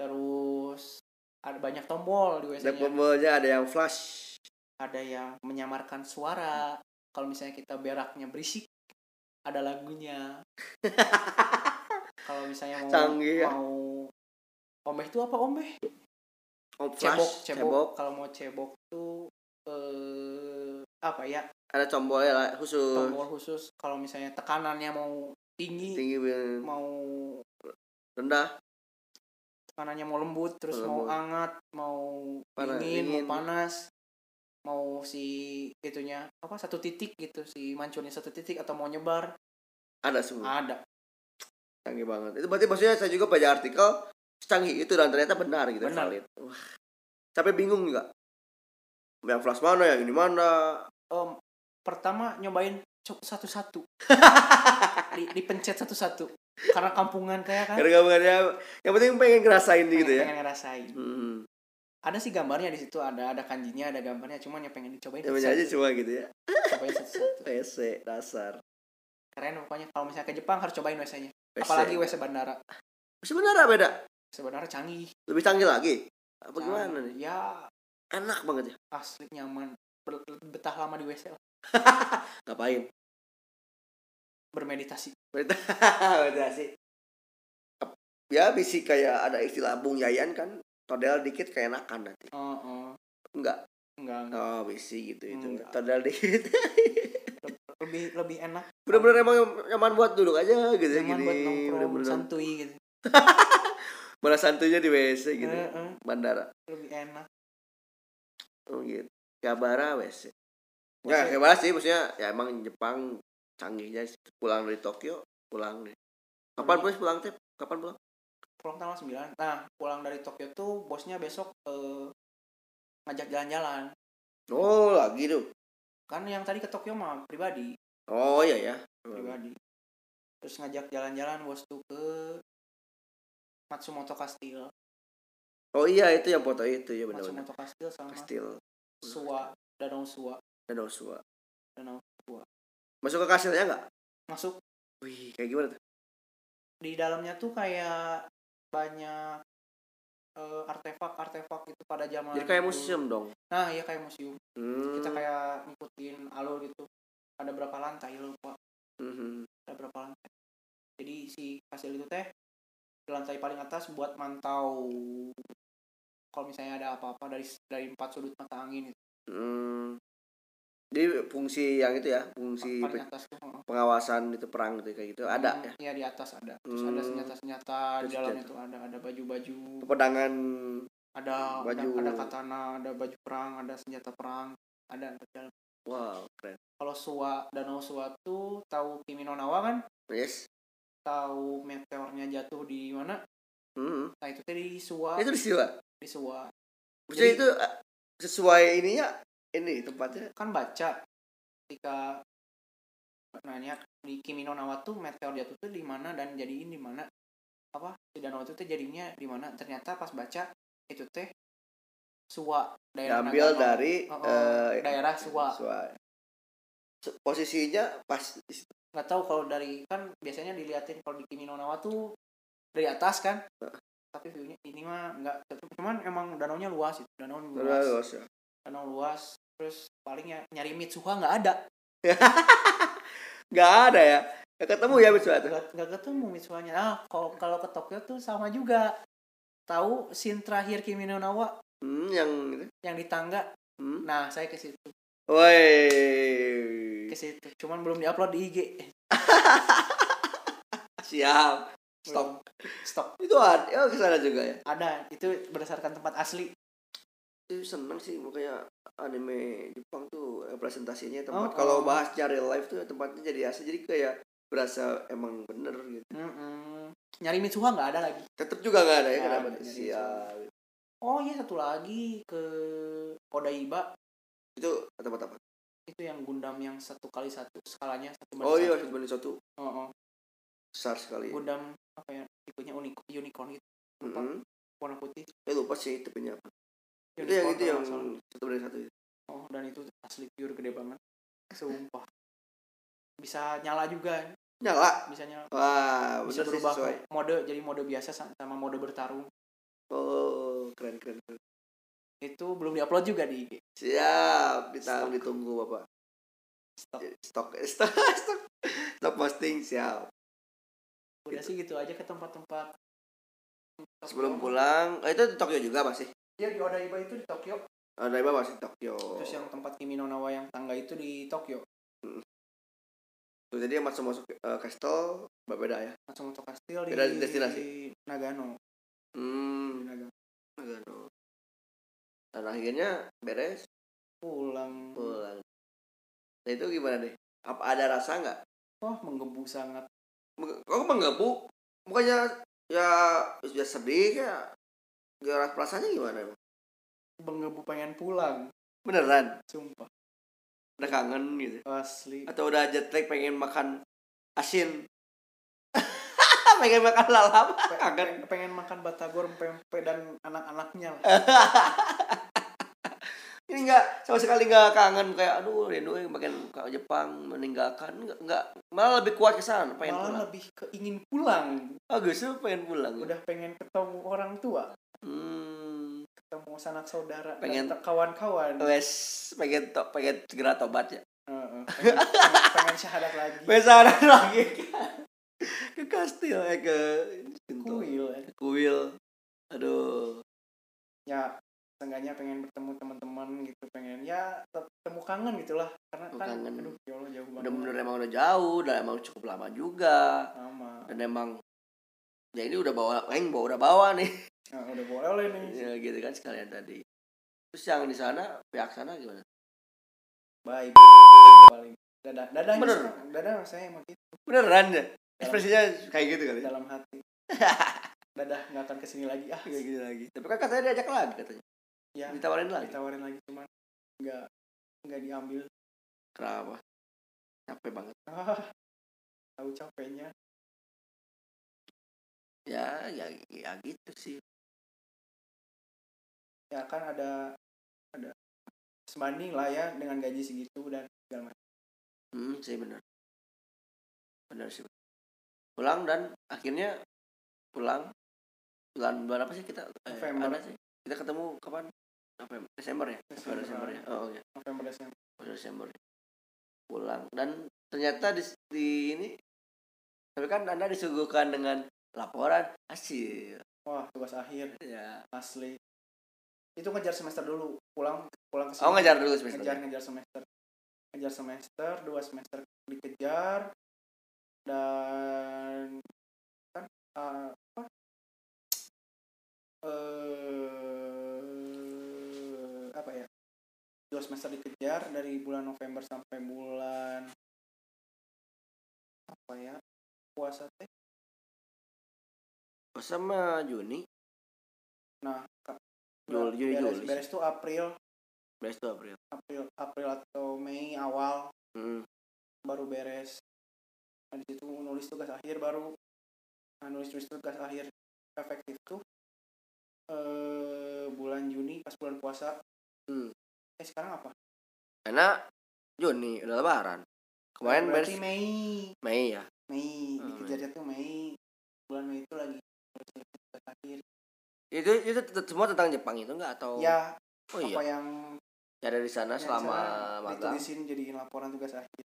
B: Terus ada banyak tombol di
A: dan
B: WC-nya
A: tombolnya ada yang flash.
B: Ada yang menyamarkan suara. Kalau misalnya kita beraknya berisik ada lagunya. Kalau misalnya mau
A: Canggih ya.
B: mau ombeh itu apa ombeh?
A: Oh,
B: cebok
A: flash
B: cebok,
A: cebok.
B: Kalau mau cebok tuh eh apa ya?
A: Ada tombolnya lah khusus.
B: Tombol khusus. Kalau misalnya tekanannya mau tinggi
A: tinggi ben-
B: mau
A: rendah.
B: tekanannya mau lembut terus
A: Mau
B: mau
A: lembut.
B: hangat mau
A: Panas,
B: dingin,
A: dingin.
B: mau panas mau si itunya apa satu titik gitu si mancurnya satu titik atau mau nyebar.
A: Ada semua.
B: Ada.
A: Canggih banget. Itu berarti maksudnya saya juga baca artikel canggih itu dan ternyata benar gitu
B: Benar.
A: valid wah. Sampai bingung nggak yang flash mana yang ini mana?
B: Em, pertama nyobain satu-satu. Di, dipencet satu-satu. Karena kampungan kayak kan.
A: Karena gambarnya yang penting pengen ngerasain
B: pengen,
A: gitu ya.
B: pengen ngerasain.
A: Hmm.
B: ada sih gambarnya di situ. Ada ada kanjinya ada gambarnya. Cuman yang pengen dicobain
A: yang aja cuma gitu ya.
B: Cobain satu-satu.
A: WC dasar.
B: Keren pokoknya. Kalau misalnya ke Jepang harus cobain WC nya
A: WC.
B: apalagi WC bandara.
A: Sebenarnya beda
B: Bandara canggih.
A: Lebih canggih lagi? Apa gimana
B: Canggih.
A: nih?
B: ya.
A: Enak banget ya.
B: Asli nyaman. Ber- betah lama di WC lah.
A: ngapain?
B: Bermeditasi.
A: Sih ya bisi kayak ada istilah bung yayan kan todel dikit kayak enakan nanti.
B: Oh, oh.
A: enggak?
B: Enggak, enggak.
A: oh bisi gitu itu.
B: Enggak.
A: todel dikit.
B: Lebih lebih enak.
A: Bener-bener emang nyaman buat duduk aja gitu ya
B: nyaman
A: gini.
B: buat nongkrong santuy gitu
A: mana balas santunya di WC gitu.
B: Eh, eh,
A: bandara.
B: Lebih enak.
A: Oh gitu. Gabara WC ya kayak sih maksudnya ya emang Jepang canggihnya pulang dari Tokyo pulang deh. Kapan
B: Hmm.
A: pulang pulang teh kapan pulang?
B: Pulang tanggal 9 nah pulang dari Tokyo tuh bosnya besok eh, ngajak jalan-jalan.
A: Oh lagi tuh?
B: Kan yang tadi ke Tokyo mah pribadi.
A: Oh iya ya.
B: Pribadi. Terus ngajak jalan-jalan bos tuh ke Matsumoto Castle
A: oh iya itu yang foto itu ya benar-benar.
B: Matsumoto Castle sama
A: kastil
B: Suwa Danau Suwa.
A: Dan Osua
B: Danau
A: masuk ke kastilnya nggak?
B: Masuk.
A: Wih kayak gimana tuh?
B: Di dalamnya tuh kayak banyak eh, artefak-artefak itu pada zaman
A: jadi kayak museum dong?
B: Nah iya kayak museum.
A: Hmm.
B: kita kayak ngikutin alur gitu. Ada berapa lantai lupa.
A: Mhm.
B: ada berapa lantai. Jadi si kastil itu teh di lantai paling atas buat mantau kalau misalnya ada apa-apa dari dari empat sudut mata angin itu.
A: Hmm. jadi fungsi yang itu ya fungsi
B: paling atas tuh
A: pengawasan itu perang gitu kayak gitu. Ada
B: Hmm,
A: ya?
B: iya di atas ada. Terus ada
A: Hmm.
B: senjata-senjata di
A: Ada
B: dalamnya tuh ada ada baju-baju.
A: Pepedangan
B: ada
A: Baju.
B: ada, ada katana ada baju perang ada senjata perang ada di dalam.
A: Wow keren.
B: Kalau Suwa Danau Suwa tuh tahu Kimi no Na wa kan?
A: Yes
B: tahu meteornya jatuh di mana
A: Hmm.
B: nah itu teh di Suwa
A: itu di siwa
B: di Suwa Jadi-
A: itu eh, sesuai ininya ini tempatnya?
B: Kan baca ketika nanya di Kimi no Na wa tuh meteor jatuh tuh di mana dan jadiin di mana. Apa? Di danau itu teh jadinya di mana. Ternyata pas baca itu teh Suwa daerah Nagano.
A: dari
B: Oh, oh,
A: eh,
B: daerah Suwa
A: Se- posisinya pas di situ.
B: Nggak tahu kalau dari kan biasanya diliatin kalau di Kimi no Na wa tuh dari atas kan.
A: Heeh.
B: tapi viewnya ini mah nggak cuman emang danaunya luas itu danau luas.
A: Terus, ya.
B: danau luas terus paling ya nyari Mitsuha nggak ada.
A: Nggak ada ya? Nggak ketemu ya Mitsuha tuh?
B: Nggak ketemu Mitsuhanya. Nah kalau kalau ke Tokyo tuh sama juga. Tahu scene terakhir Kimi no Na wa
A: hmm, yang
B: yang di tangga.
A: Hmm.
B: nah saya ke situ.
A: Woi
B: ke situ. Cuman belum diupload di IG
A: siap. Stop.
B: Stop.
A: Itu ada oh ke sana juga ya?
B: Ada. Itu berdasarkan tempat asli.
A: Itu seneng sih makanya anime Jepang tuh eh, presentasinya tempat.
B: Oh,
A: kalau
B: oh.
A: bahas cari live tuh tempatnya jadi asli jadi kayak berasa emang bener gitu.
B: Mm-mm. nyari Mitsuha nggak ada lagi?
A: Tetep juga nggak ada ya
B: Nggak
A: kenapa siap.
B: Oh iya satu lagi ke Odaiba.
A: Itu tempat apa
B: itu yang Gundam yang satu kali satu skalanya satu
A: oh iya
B: satu.
A: banding satu.
B: Oh, oh.
A: besar sekali.
B: Gundam apa ya tipenya unik unicorn gitu lupa
A: Mm-mm.
B: warna putih.
A: Eh lupa sih tipenya apa. Itu
B: Unicorn
A: yang itu yang
B: nggak salah.
A: satu banding satu itu.
B: oh dan itu asli pure gede banget. Sumpah. Bisa nyala juga.
A: Nyala?
B: Bisa nyala.
A: Wah
B: bisa berubah
A: sesuai.
B: mode jadi mode biasa sa- sama mode bertarung.
A: Oh keren keren, keren.
B: Itu belum diupload juga di IG.
A: Siap ditang
B: Stok.
A: ditunggu bapak.
B: Stop.
A: stok stok stok. Stok posting siap.
B: Udah
A: Gitu.
B: sih gitu aja ke tempat-tempat.
A: Sebelum pulang eh, itu di Tokyo juga masih
B: dia di Odaiba itu di Tokyo.
A: Ada Iba masih Tokyo.
B: Terus yang tempat Kimi no Na wa yang tangga itu di Tokyo.
A: Tuh, jadi yang masuk masuk uh, Castle berbeda ya?
B: Matsumoto Castle di
A: Beda destinasi.
B: Nagano. Di
A: hmm
B: Nagano.
A: Nagano. Dan akhirnya beres.
B: Pulang.
A: Pulang. Nah itu gimana deh? Apa ada rasa nggak?
B: Wah menggebu sangat.
A: Kok menggebu? Bukannya ya sudah sedih ya? Gak perasaannya gimana
B: menggebu pengen pulang.
A: Beneran?
B: Sumpah.
A: Udah kangen gitu?
B: Asli.
A: Atau udah jet lag pengen makan asin? Pengen makan lalap kangen.
B: pengen, makan batagor pempek dan anak-anaknya
A: ini enggak sama sekali nggak kangen kayak aduh rindu makin ke Jepang meninggalkan. Enggak enggak malah lebih kuat ke sana pengen
B: malah
A: pulang.
B: lebih ke ingin pulang.
A: Bagus tuh pengen pulang
B: udah pengen ketemu orang tua.
A: Hmm.
B: Ketemu sanak saudara
A: Pengen-
B: kawan-kawan.
A: wes pengen to pengen segera tobat ya?
B: Heeh, pengen, pengen, pengen syahadat lagi.
A: Bisa ada lagi. Ke kastil eh ke
B: kuil eh.
A: kuil. Aduh.
B: Ya seenggaknya pengen bertemu teman-teman gitu pengen ya temu kangen gitulah. Karena kan
A: kangen.
B: aduh ya Allah jauh banget.
A: bener-bener emang udah jauh dan emang cukup lama juga.
B: Sama
A: dan emang ya ini udah bawa aing bawa udah bawa nih.
B: Nah, udah boleh oleh nih.
A: Ya gitu kan sekalian tadi. Terus yang di sana pihak sana gimana?
B: Baik. Paling. Dadah dadah
A: Bener.
B: Bener. dadah saya emang gitu.
A: Beneran ya? Ekspresinya kayak gitu kali
B: dalam hati. Dadah nggak akan ke sini lagi. Ah.
A: Kayak gitu lagi. Tapi kan katanya diajak lagi katanya
B: ya
A: ditawarin lagi?
B: ditawarin lagi cuman nggak nggak diambil.
A: Kenapa? Capek banget.
B: Ah tahu capeknya.
A: Ya ya ya gitu sih.
B: Ya kan ada ada sebanding lah ya dengan gaji segitu dan segala macam.
A: Hmm sih benar. Benar sih. Pulang dan akhirnya pulang. Bulan bulan apa sih kita? Eh,
B: November.
A: ada sih? Kita ketemu kapan November Desember ya?
B: Desember.
A: Desember ya? Oh iya
B: November Desember.
A: Desember. Pulang. Dan ternyata di, di ini tapi kan anda disuguhkan dengan laporan. Hasil
B: wah tugas akhir.
A: Ya
B: asli. Itu ngejar semester dulu. Pulang pulang ke
A: oh
B: sini.
A: ngejar dulu semester
B: ngejar ngejar semester. Ngejar semester dua semester dikejar. Dan kan uh, apa? Eh dua semester dikejar dari bulan November sampai bulan apa ya? Puasa teh?
A: Oh, sama Juni.
B: Nah
A: Juli, Juni,
B: beres,
A: Juli.
B: beres tuh April.
A: Beres tuh April.
B: April April atau Mei awal
A: hmm.
B: baru beres. Nah, di situ nulis tugas akhir baru. Nah, nulis nulis tugas akhir efektif tuh eh bulan Juni pas bulan puasa.
A: Hmm.
B: Eh sekarang apa?
A: Karena Juni udah lebaran. Kemarin
B: berarti
A: beres
B: Mei.
A: Mei ya?
B: Mei
A: Oh,
B: dikejarnya tuh Mei. Bulan Mei itu lagi nulis nulis tugas akhir.
A: Itu itu semua tentang Jepang itu enggak atau
B: ya
A: oh iya?
B: apa yang
A: yang ada di sana
B: yang
A: selama magang.
B: ditulisin jadiin laporan tugas akhir.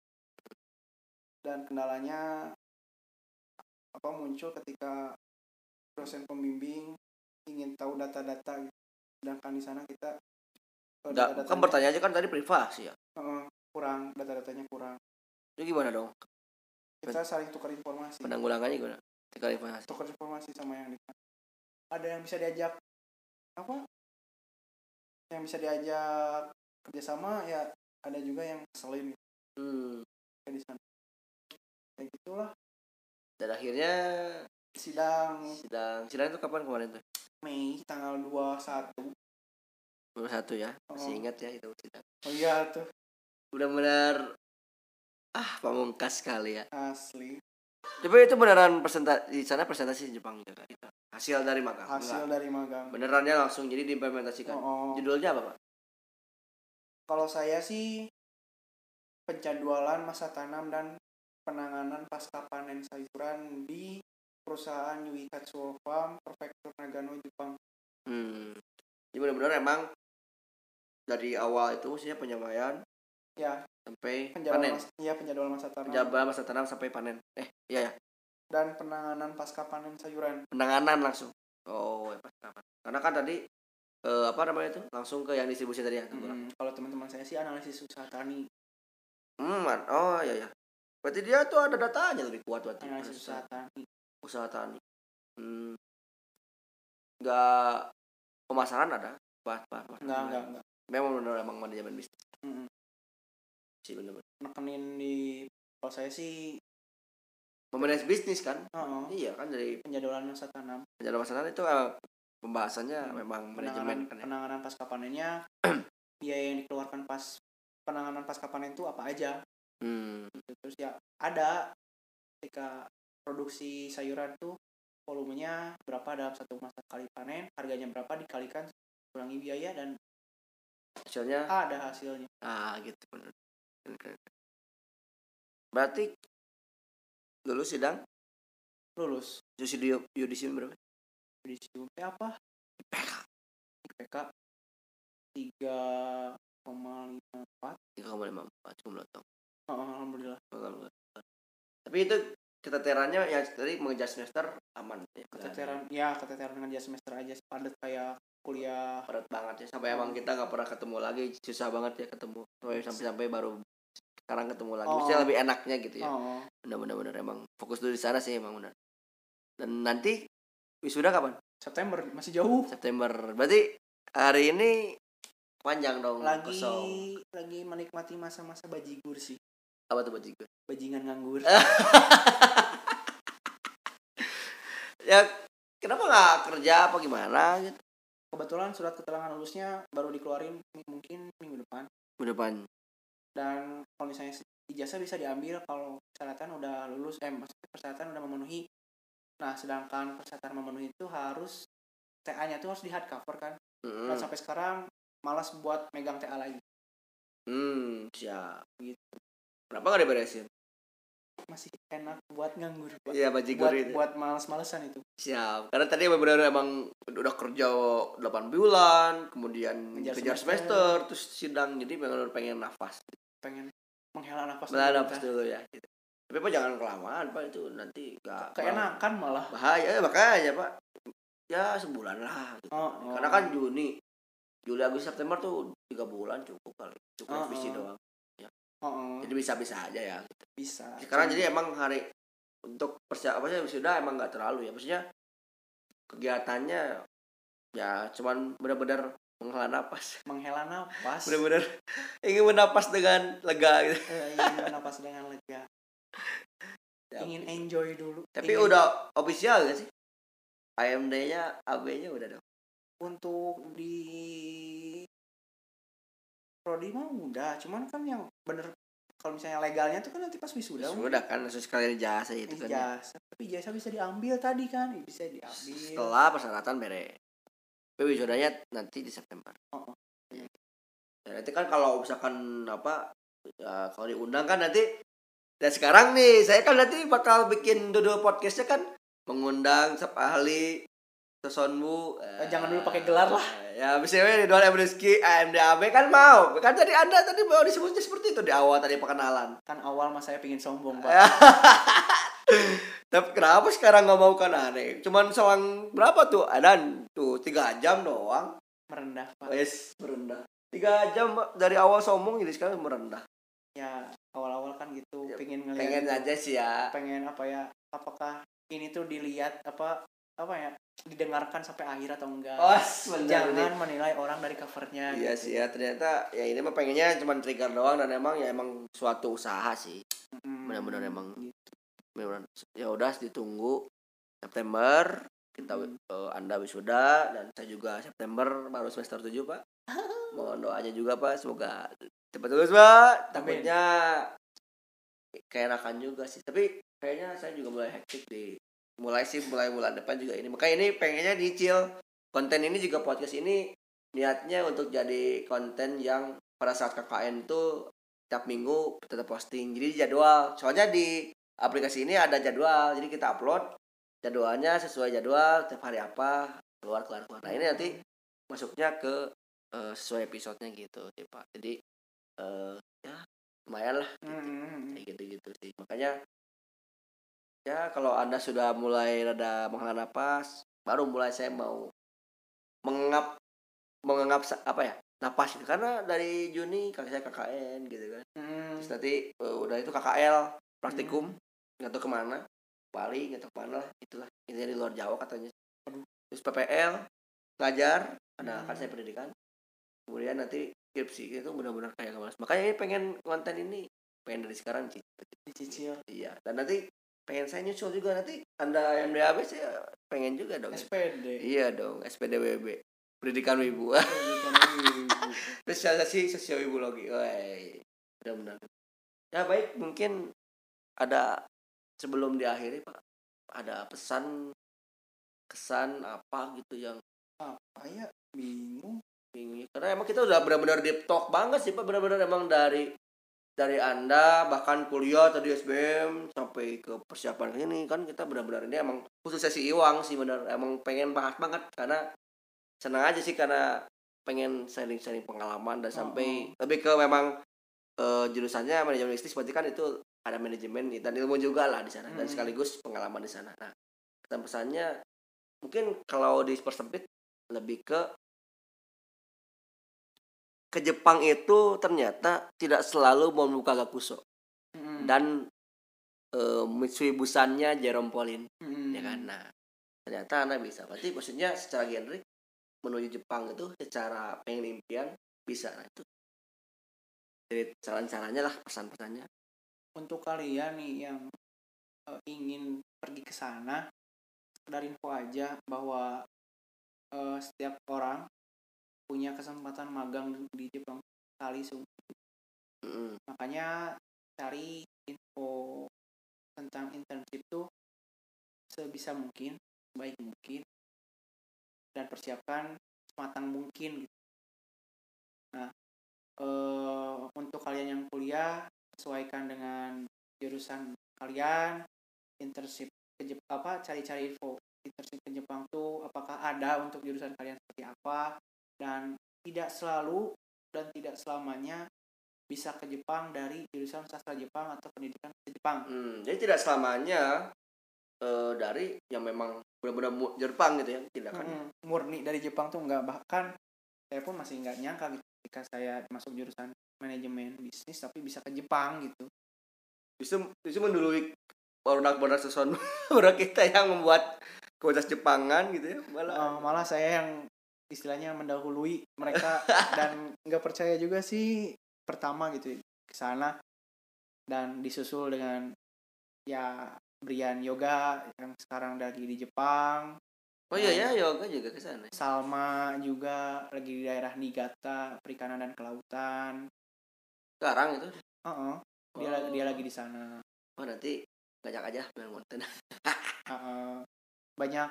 B: Dan kendalanya apa muncul ketika dosen pembimbing ingin tahu data-data gitu. sedangkan di sana kita
A: Enggak, kan bertanya aja kan tadi privasi ya?
B: Kurang data-datanya kurang.
A: Itu gimana dong?
B: Kita saling tukar informasi.
A: Penanggulangannya gimana? Tukar informasi.
B: Tukar informasi sama yang di ada yang bisa diajak apa? Yang bisa diajak kerjasama ya ada juga yang keselin gitu
A: hmm.
B: kayak di sana. Kayak gitulah.
A: Dan akhirnya
B: sidang.
A: Sidang. Sidang itu kapan kemarin tuh?
B: Mei tanggal 21
A: baru satu ya masih
B: Oh.
A: ingat ya itu
B: oh iya tuh
A: benar-benar ah pamungkas sekali ya.
B: Asli.
A: Tapi itu beneran presentasi di sana presentasi Jepang juga itu hasil dari magang
B: hasil
A: Enggak.
B: dari magang.
A: Benerannya langsung jadi diimplementasikan.
B: Oh, oh.
A: judulnya apa pak?
B: Kalau saya sih penjadwalan masa tanam dan penanganan pasca panen sayuran di perusahaan Yui Katsuo Farm Prefektur Nagano Jepang.
A: Hmm. Jadi benar-benar emang dari awal itu maksudnya penyamaian.
B: Ya
A: sampai
B: penjadwalan
A: panen.
B: mas, ya penjadwalan masa tanam.
A: Penjabat masa tanam sampai panen. Eh iya ya
B: dan penanganan pasca panen sayuran.
A: Penanganan langsung. Oh ya pas kapan karena kan tadi eh, apa namanya itu? Langsung ke yang distribusi tadi ya
B: Hmm, kalau teman-teman saya sih analisis usaha tani.
A: Hmm oh iya ya berarti dia tuh ada datanya lebih kuat berarti.
B: Analisis usaha
A: usaha,
B: tani.
A: usaha tani. Hmm. nggak pemasaran ada? Bah, bah,
B: enggak enggak enggak
A: memang benar emang manajemen bisnis
B: Mm-mm.
A: sih benar
B: nekenin di kalau saya sih
A: memanage bisnis kan
B: oh,
A: iya kan dari
B: penjadwalan masa tanam
A: penjelasan masalah itu eh, pembahasannya
B: Hmm.
A: memang
B: penanganan
A: manajemen kan ya.
B: penanganan pasca panennya biaya yang dikeluarkan pas penanganan pasca panen itu apa aja
A: hmm.
B: gitu. terus ya ada ketika produksi sayuran tuh volumenya berapa dalam satu masa kali panen harganya berapa dikalikan kurangi biaya dan
A: hasilnya?
B: Ada hasilnya.
A: Ah gitu. Berarti dulu sidang
B: lulus.
A: Yudisium yudisium berapa?
B: Di SUMP apa?
A: IPK
B: IPK tiga koma lima empat.
A: Tiga koma lima empat cuma belum
B: alhamdulillah.
A: Alhamdulillah. tapi itu keteterannya ya tadi mengejar semester aman ya?
B: Keteteran ya keteteran dengan dia semester aja padat kayak kuliah.
A: Berat banget ya sampai emang kita nggak pernah ketemu lagi. Susah banget ya ketemu. Sampai sampai baru sekarang ketemu lagi.
B: Oh.
A: Maksudnya lebih enaknya gitu ya.
B: Oh.
A: Benar-benar benar emang fokus dulu di sana sih emang benar dan nanti wisuda kapan?
B: September masih jauh.
A: September. Berarti hari ini panjang dong
B: lagi
A: kosong.
B: lagi menikmati masa-masa bajigur sih.
A: Apa tuh bajigur?
B: Bajingan nganggur.
A: Ya kenapa nggak kerja apa gimana gitu
B: kebetulan surat keterangan lulusnya baru dikeluarin mungkin minggu depan.
A: Minggu depan.
B: Dan kalau misalnya ijazah bisa diambil kalau persyaratan udah lulus eh maksudnya persyaratan udah memenuhi. Nah sedangkan persyaratan memenuhi itu harus TA nya tuh harus di hard cover kan.
A: Hmm.
B: dan sampai sekarang malas buat megang TA lagi.
A: Hmm siap.
B: Gitu.
A: Kenapa nggak diberesin
B: masih enak buat nganggur Pak.
A: iya bajigur
B: buat
A: itu
B: buat males-malesan itu
A: siap karena tadi benar-benar emang udah kerja 8 bulan kemudian
B: Ngejar
A: kejar
B: semester.
A: semester. terus sidang jadi benar pengen nafas
B: pengen menghela nafas
A: Menghela nafas
B: Kak.
A: dulu ya gitu. tapi pak jangan kelamaan pak itu nanti gak
B: keenakan malah
A: bahaya eh, makanya pak ya sebulan lah gitu.
B: Oh, oh.
A: karena kan Juni Juli Agustus September tuh tiga bulan cukup kali cukup
B: Oh,
A: revisi
B: oh.
A: doang
B: oh, oh,
A: jadi bisa bisa aja ya. Gitu.
B: bisa.
A: Sekarang jadi emang hari untuk persiapannya sudah emang nggak terlalu ya. Maksudnya kegiatannya ya cuman benar-benar menghela napas.
B: Menghela nafas
A: benar-benar ingin bernapas dengan lega gitu.
B: Eh, ingin nafas dengan lega.
A: Ya,
B: ingin enjoy dulu.
A: Tapi
B: Ingin-
A: udah official gak sih? AMD-nya AB-nya udah dong.
B: Untuk di prodi mah udah cuman kan yang bener kalau misalnya legalnya tuh kan nanti pas wisuda
A: sudah kan langsung sekalian jasa itu kan ya.
B: ijazah tapi ijazah bisa diambil tadi kan bisa diambil.
A: Setelah persyaratan beres tapi wisudanya nanti di September.
B: Oh, oh.
A: Ya, nanti kan kalau misalkan apa ya, kalau diundang kan nanti dan sekarang nih saya kan nanti bakal bikin dua podcastnya kan mengundang sep ahli Sesonbu
B: Eh, jangan dulu pakai gelar lah.
A: ya misalnya Ridwan M. Rizky AMDAB kan mau. Kan tadi anda tadi mau disebutnya seperti itu di awal tadi perkenalan.
B: Kan awal mas saya pingin sombong pak.
A: Tapi kenapa sekarang nggak mau kan aneh cuman selang berapa tuh? Ada tuh tiga jam doang.
B: Merendah pak.
A: Wes merendah. Tiga jam dari awal sombong jadi sekarang merendah.
B: Ya awal-awal kan gitu
A: Ya,
B: pengen ngeliat
A: pengen aja sih ya.
B: Pengen apa ya apakah ini tuh dilihat apa apa ya didengarkan sampai akhir atau enggak
A: oh bener
B: jangan
A: nih.
B: menilai orang dari covernya
A: iya
B: gitu.
A: sih ya ternyata ya ini mah pengennya cuma trigger doang dan emang ya emang suatu usaha sih
B: Mm,
A: benar-benar emang
B: gitu.
A: ya udah ditunggu September kita
B: Hmm.
A: eh, anda wisuda dan saya juga September baru semester 7 pak mohon doanya juga pak semoga cepat lulus pak takutnya keenakan juga sih tapi kayaknya saya juga mulai hektik di mulai sih mulai bulan depan juga ini. Makanya ini pengennya dicil. Konten ini juga podcast ini niatnya untuk jadi konten yang pada saat KKN itu tiap minggu tetap posting. Jadi jadwal. Soalnya di aplikasi ini ada jadwal. Jadi kita upload jadwalnya sesuai jadwal tiap hari apa keluar keluar keluar. Nah ini nanti masuknya ke eh, sesuai episodenya gitu sih pak. Jadi eh ya lumayan lah
B: Mm,
A: kayak gitu gitu sih. Makanya ya kalau anda sudah mulai rada menghela napas baru mulai saya mau mengap mengangap sa- apa ya napas gitu. karena dari Juni kakak saya KKN gitu kan.
B: Mm,
A: terus nanti eh, udah itu KKL praktikum nggak tahu ke mana Bali nggak tahu ke mana lah itulah. Ini di luar Jawa katanya. Terus PPL ngajar ada
B: Hmm.
A: kan saya pendidikan. Kemudian nanti skripsi itu benar-benar kayak nggak malas makanya ini pengen konten ini pengen dari sekarang sih.
B: Dicicil.
A: Iya dan nanti pengen saya nyusul juga. Nanti anda yang DAB saya pengen juga dong.
B: SPD
A: iya dong SPDWB pendidikan wibu.
B: Pendidikan ibu.
A: spesialisasi sosiologi Woi, benar-benar ya baik. Mungkin ada sebelum diakhiri pak ada pesan kesan apa gitu yang
B: apa ya? Bingung.
A: Bingung. Karena emang kita udah benar-benar deep talk banget sih pak. Benar-benar emang dari dari anda bahkan kuliah tadi SBM sampai ke persiapan ini kan kita benar-benar ini emang khusus sesi Iwang sih benar. Emang pengen bahas banget karena senang aja sih karena pengen sharing-sharing pengalaman dan sampai lebih ke memang eh, jurusannya manajemen bisnis berarti kan itu ada manajemen dan ilmu juga lah di sana dan
B: Hmm.
A: sekaligus pengalaman di sana. Nah pesan pesannya mungkin kalau dipersempit lebih ke ke Jepang itu ternyata tidak selalu membuka gakuso
B: Mm,
A: dan eh, Mitsui Busannya Jerome Pauline
B: mm,
A: ya kan? Nah ternyata anda bisa. Berarti maksudnya secara genre menuju Jepang itu secara pengen impian bisa. Nah itu. Jadi saran-sarannya lah pesan-pesannya.
B: Untuk kalian nih yang eh, ingin pergi ke sana dari info aja bahwa eh, setiap orang punya kesempatan magang di Jepang kali seumur
A: Mm-mm.
B: makanya cari info tentang internship tuh sebisa mungkin baik mungkin dan persiapkan sematang mungkin gitu. nah eh, untuk kalian yang kuliah sesuaikan dengan jurusan kalian internship ke Jep- apa cari-cari info internship ke Jepang tuh apakah ada untuk jurusan kalian seperti apa dan tidak selalu dan tidak selamanya bisa ke Jepang dari jurusan sastra Jepang atau pendidikan Jepang.
A: Hmm, jadi tidak selamanya eh, dari yang memang benar-benar Jepang gitu ya tidak kan
B: Mm-mm. murni dari Jepang tuh enggak bahkan saya pun masih nggak nyangka gitu ketika saya masuk jurusan manajemen bisnis tapi bisa ke Jepang gitu.
A: justru justru mendului produk-produk sesuatu produk kita yang membuat kualitas Jepangan gitu ya malah
B: Eh, malah saya yang istilahnya mendahului mereka dan nggak percaya juga sih pertama gitu ke sana dan disusul dengan ya Brian Yoga yang sekarang lagi di Jepang.
A: Oh iya ya yoga juga ke sana.
B: Salma juga lagi di daerah Niigata perikanan dan kelautan.
A: Sekarang itu?
B: Heeh, dia
A: Oh.
B: lagi dia lagi di sana.
A: Oh nanti ngajak aja biar nonton
B: Heeh. banyak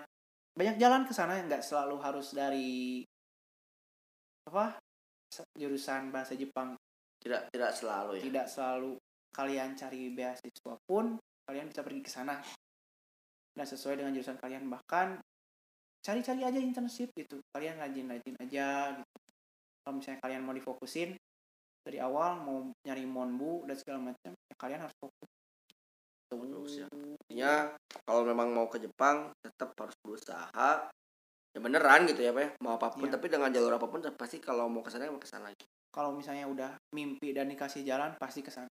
B: banyak jalan ke sana nggak selalu harus dari apa jurusan bahasa Jepang.
A: Tidak tidak selalu ya?
B: Tidak selalu kalian cari beasiswa pun kalian bisa pergi ke sana. Dan sesuai dengan jurusan kalian bahkan cari-cari aja internship gitu. Kalian rajin-rajin aja gitu. Kalau misalnya kalian mau difokusin dari awal mau nyari monbu dan segala macam ya kalian harus fokus
A: Terus ya. Intinya kalau memang mau ke Jepang tetap harus berusaha. Ya beneran gitu ya pak ya. Mau apa pun
B: Iya.
A: tapi dengan jalur apa pun pasti kalau mau ke sana mau ke sana lagi.
B: Kalau misalnya udah mimpi dan dikasih jalan pasti ke sana.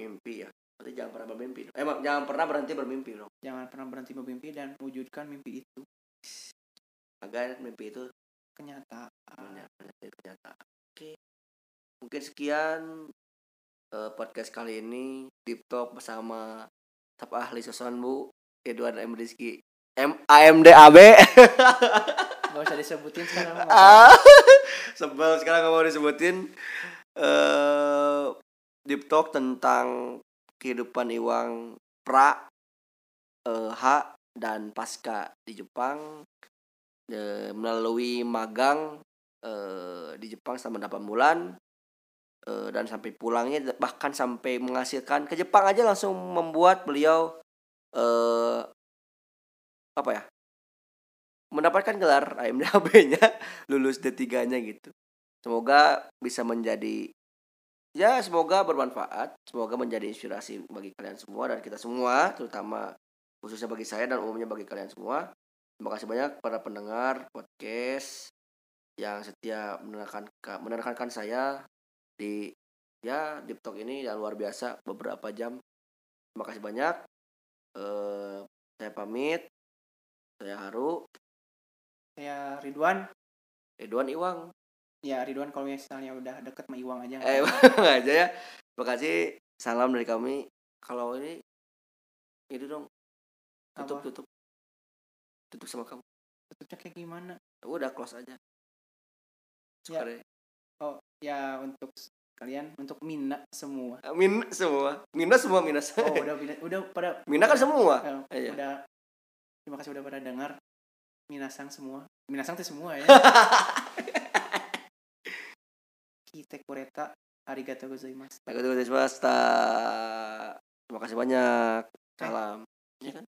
A: Mimpi ya. Berarti jangan pernah bermimpi dong. emang jangan pernah berhenti bermimpi dong.
B: Jangan pernah berhenti bermimpi dan wujudkan mimpi itu.
A: Agar mimpi itu
B: kenyataan.
A: Menjadi kenyataan. Oke. Mungkin sekian eh, podcast kali ini. Deep talk bersama staf ahli soson bu. Edward M Rizky. M AMD AB
B: nggak usah disebutin sekarang.
A: Ah, sebel sekarang nggak mau disebutin. Eh deep talk tentang kehidupan Iwang pra eh, H dan pasca di Jepang eh, melalui magang di Jepang selama 8 bulan eh, dan sampai pulangnya bahkan sampai menghasilkan ke Jepang aja langsung membuat beliau eh apa ya mendapatkan gelar AMDAB-nya lulus D3-nya gitu. Semoga bisa menjadi ya semoga bermanfaat, semoga menjadi inspirasi bagi kalian semua dan kita semua, terutama khususnya bagi saya dan umumnya bagi kalian semua. Terima kasih banyak para pendengar podcast yang setia mendengarkan mendengarkan saya di ya Deep Talk ini yang luar biasa beberapa jam. Terima kasih banyak. Eh saya pamit. Saya Haru,
B: saya Ridwan
A: Ridwan Iwang.
B: ya Ridwan kalau misalnya udah deket sama Iwang aja
A: Eh, aja ya. Terima kasih. Salam dari kami. Kalau ini itu dong. Tutup,
B: Apa?
A: tutup. Tutup sama kamu.
B: tutupnya kayak gimana
A: Udah close aja. Suka deh.
B: oh ya untuk kalian untuk Mina semua
A: Min semua. Minus semua minus.
B: oh udah udah, udah pada
A: Mina kan semua.
B: eh,
A: Iya.
B: udah terima kasih udah pada dengar Minasang semua Minasang tuh semua ya Kite kureta arigatou gozaimasu
A: tuh swasta. Terima kasih banyak. Salam.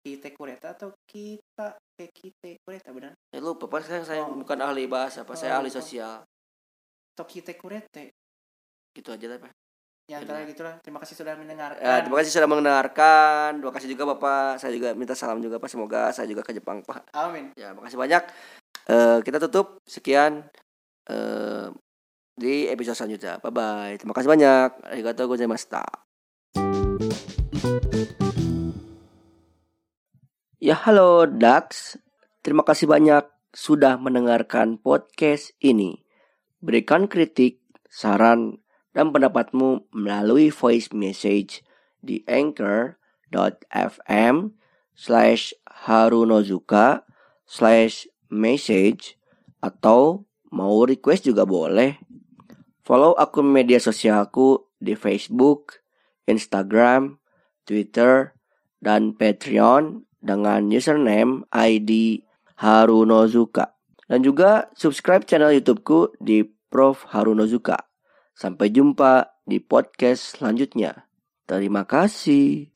B: Kite kureta atau kita kayak kite kureta benar
A: Eh lupa, pas saya, saya
B: Oh.
A: bukan ahli bahasa, apa saya
B: Oh,
A: ahli sosial.
B: Atau kite kurete
A: Gitu aja lah, Pak.
B: ya antara gitulah terima kasih sudah mendengarkan
A: Ya, terima kasih sudah mendengarkan. Terima kasih juga Bapak. Saya juga minta salam juga Pak. Semoga saya juga ke Jepang, Pak.
B: amin
A: Ya, makasih banyak. Eh, kita tutup sekian eh, di episode selanjutnya. Bye bye. Terima kasih banyak. Arigatou gozaimashita. Ya halo Dax. terima kasih banyak sudah mendengarkan podcast ini. Berikan kritik, saran, dan pendapatmu melalui voice message di anchor.fm slash harunozuka slash message atau mau request juga boleh. Follow akun media sosialku di Facebook, Instagram, Twitter, dan Patreon dengan username ID Harunozuka. Dan juga subscribe channel YouTubeku di Prof Harunozuka. Sampai jumpa di podcast selanjutnya. Terima kasih.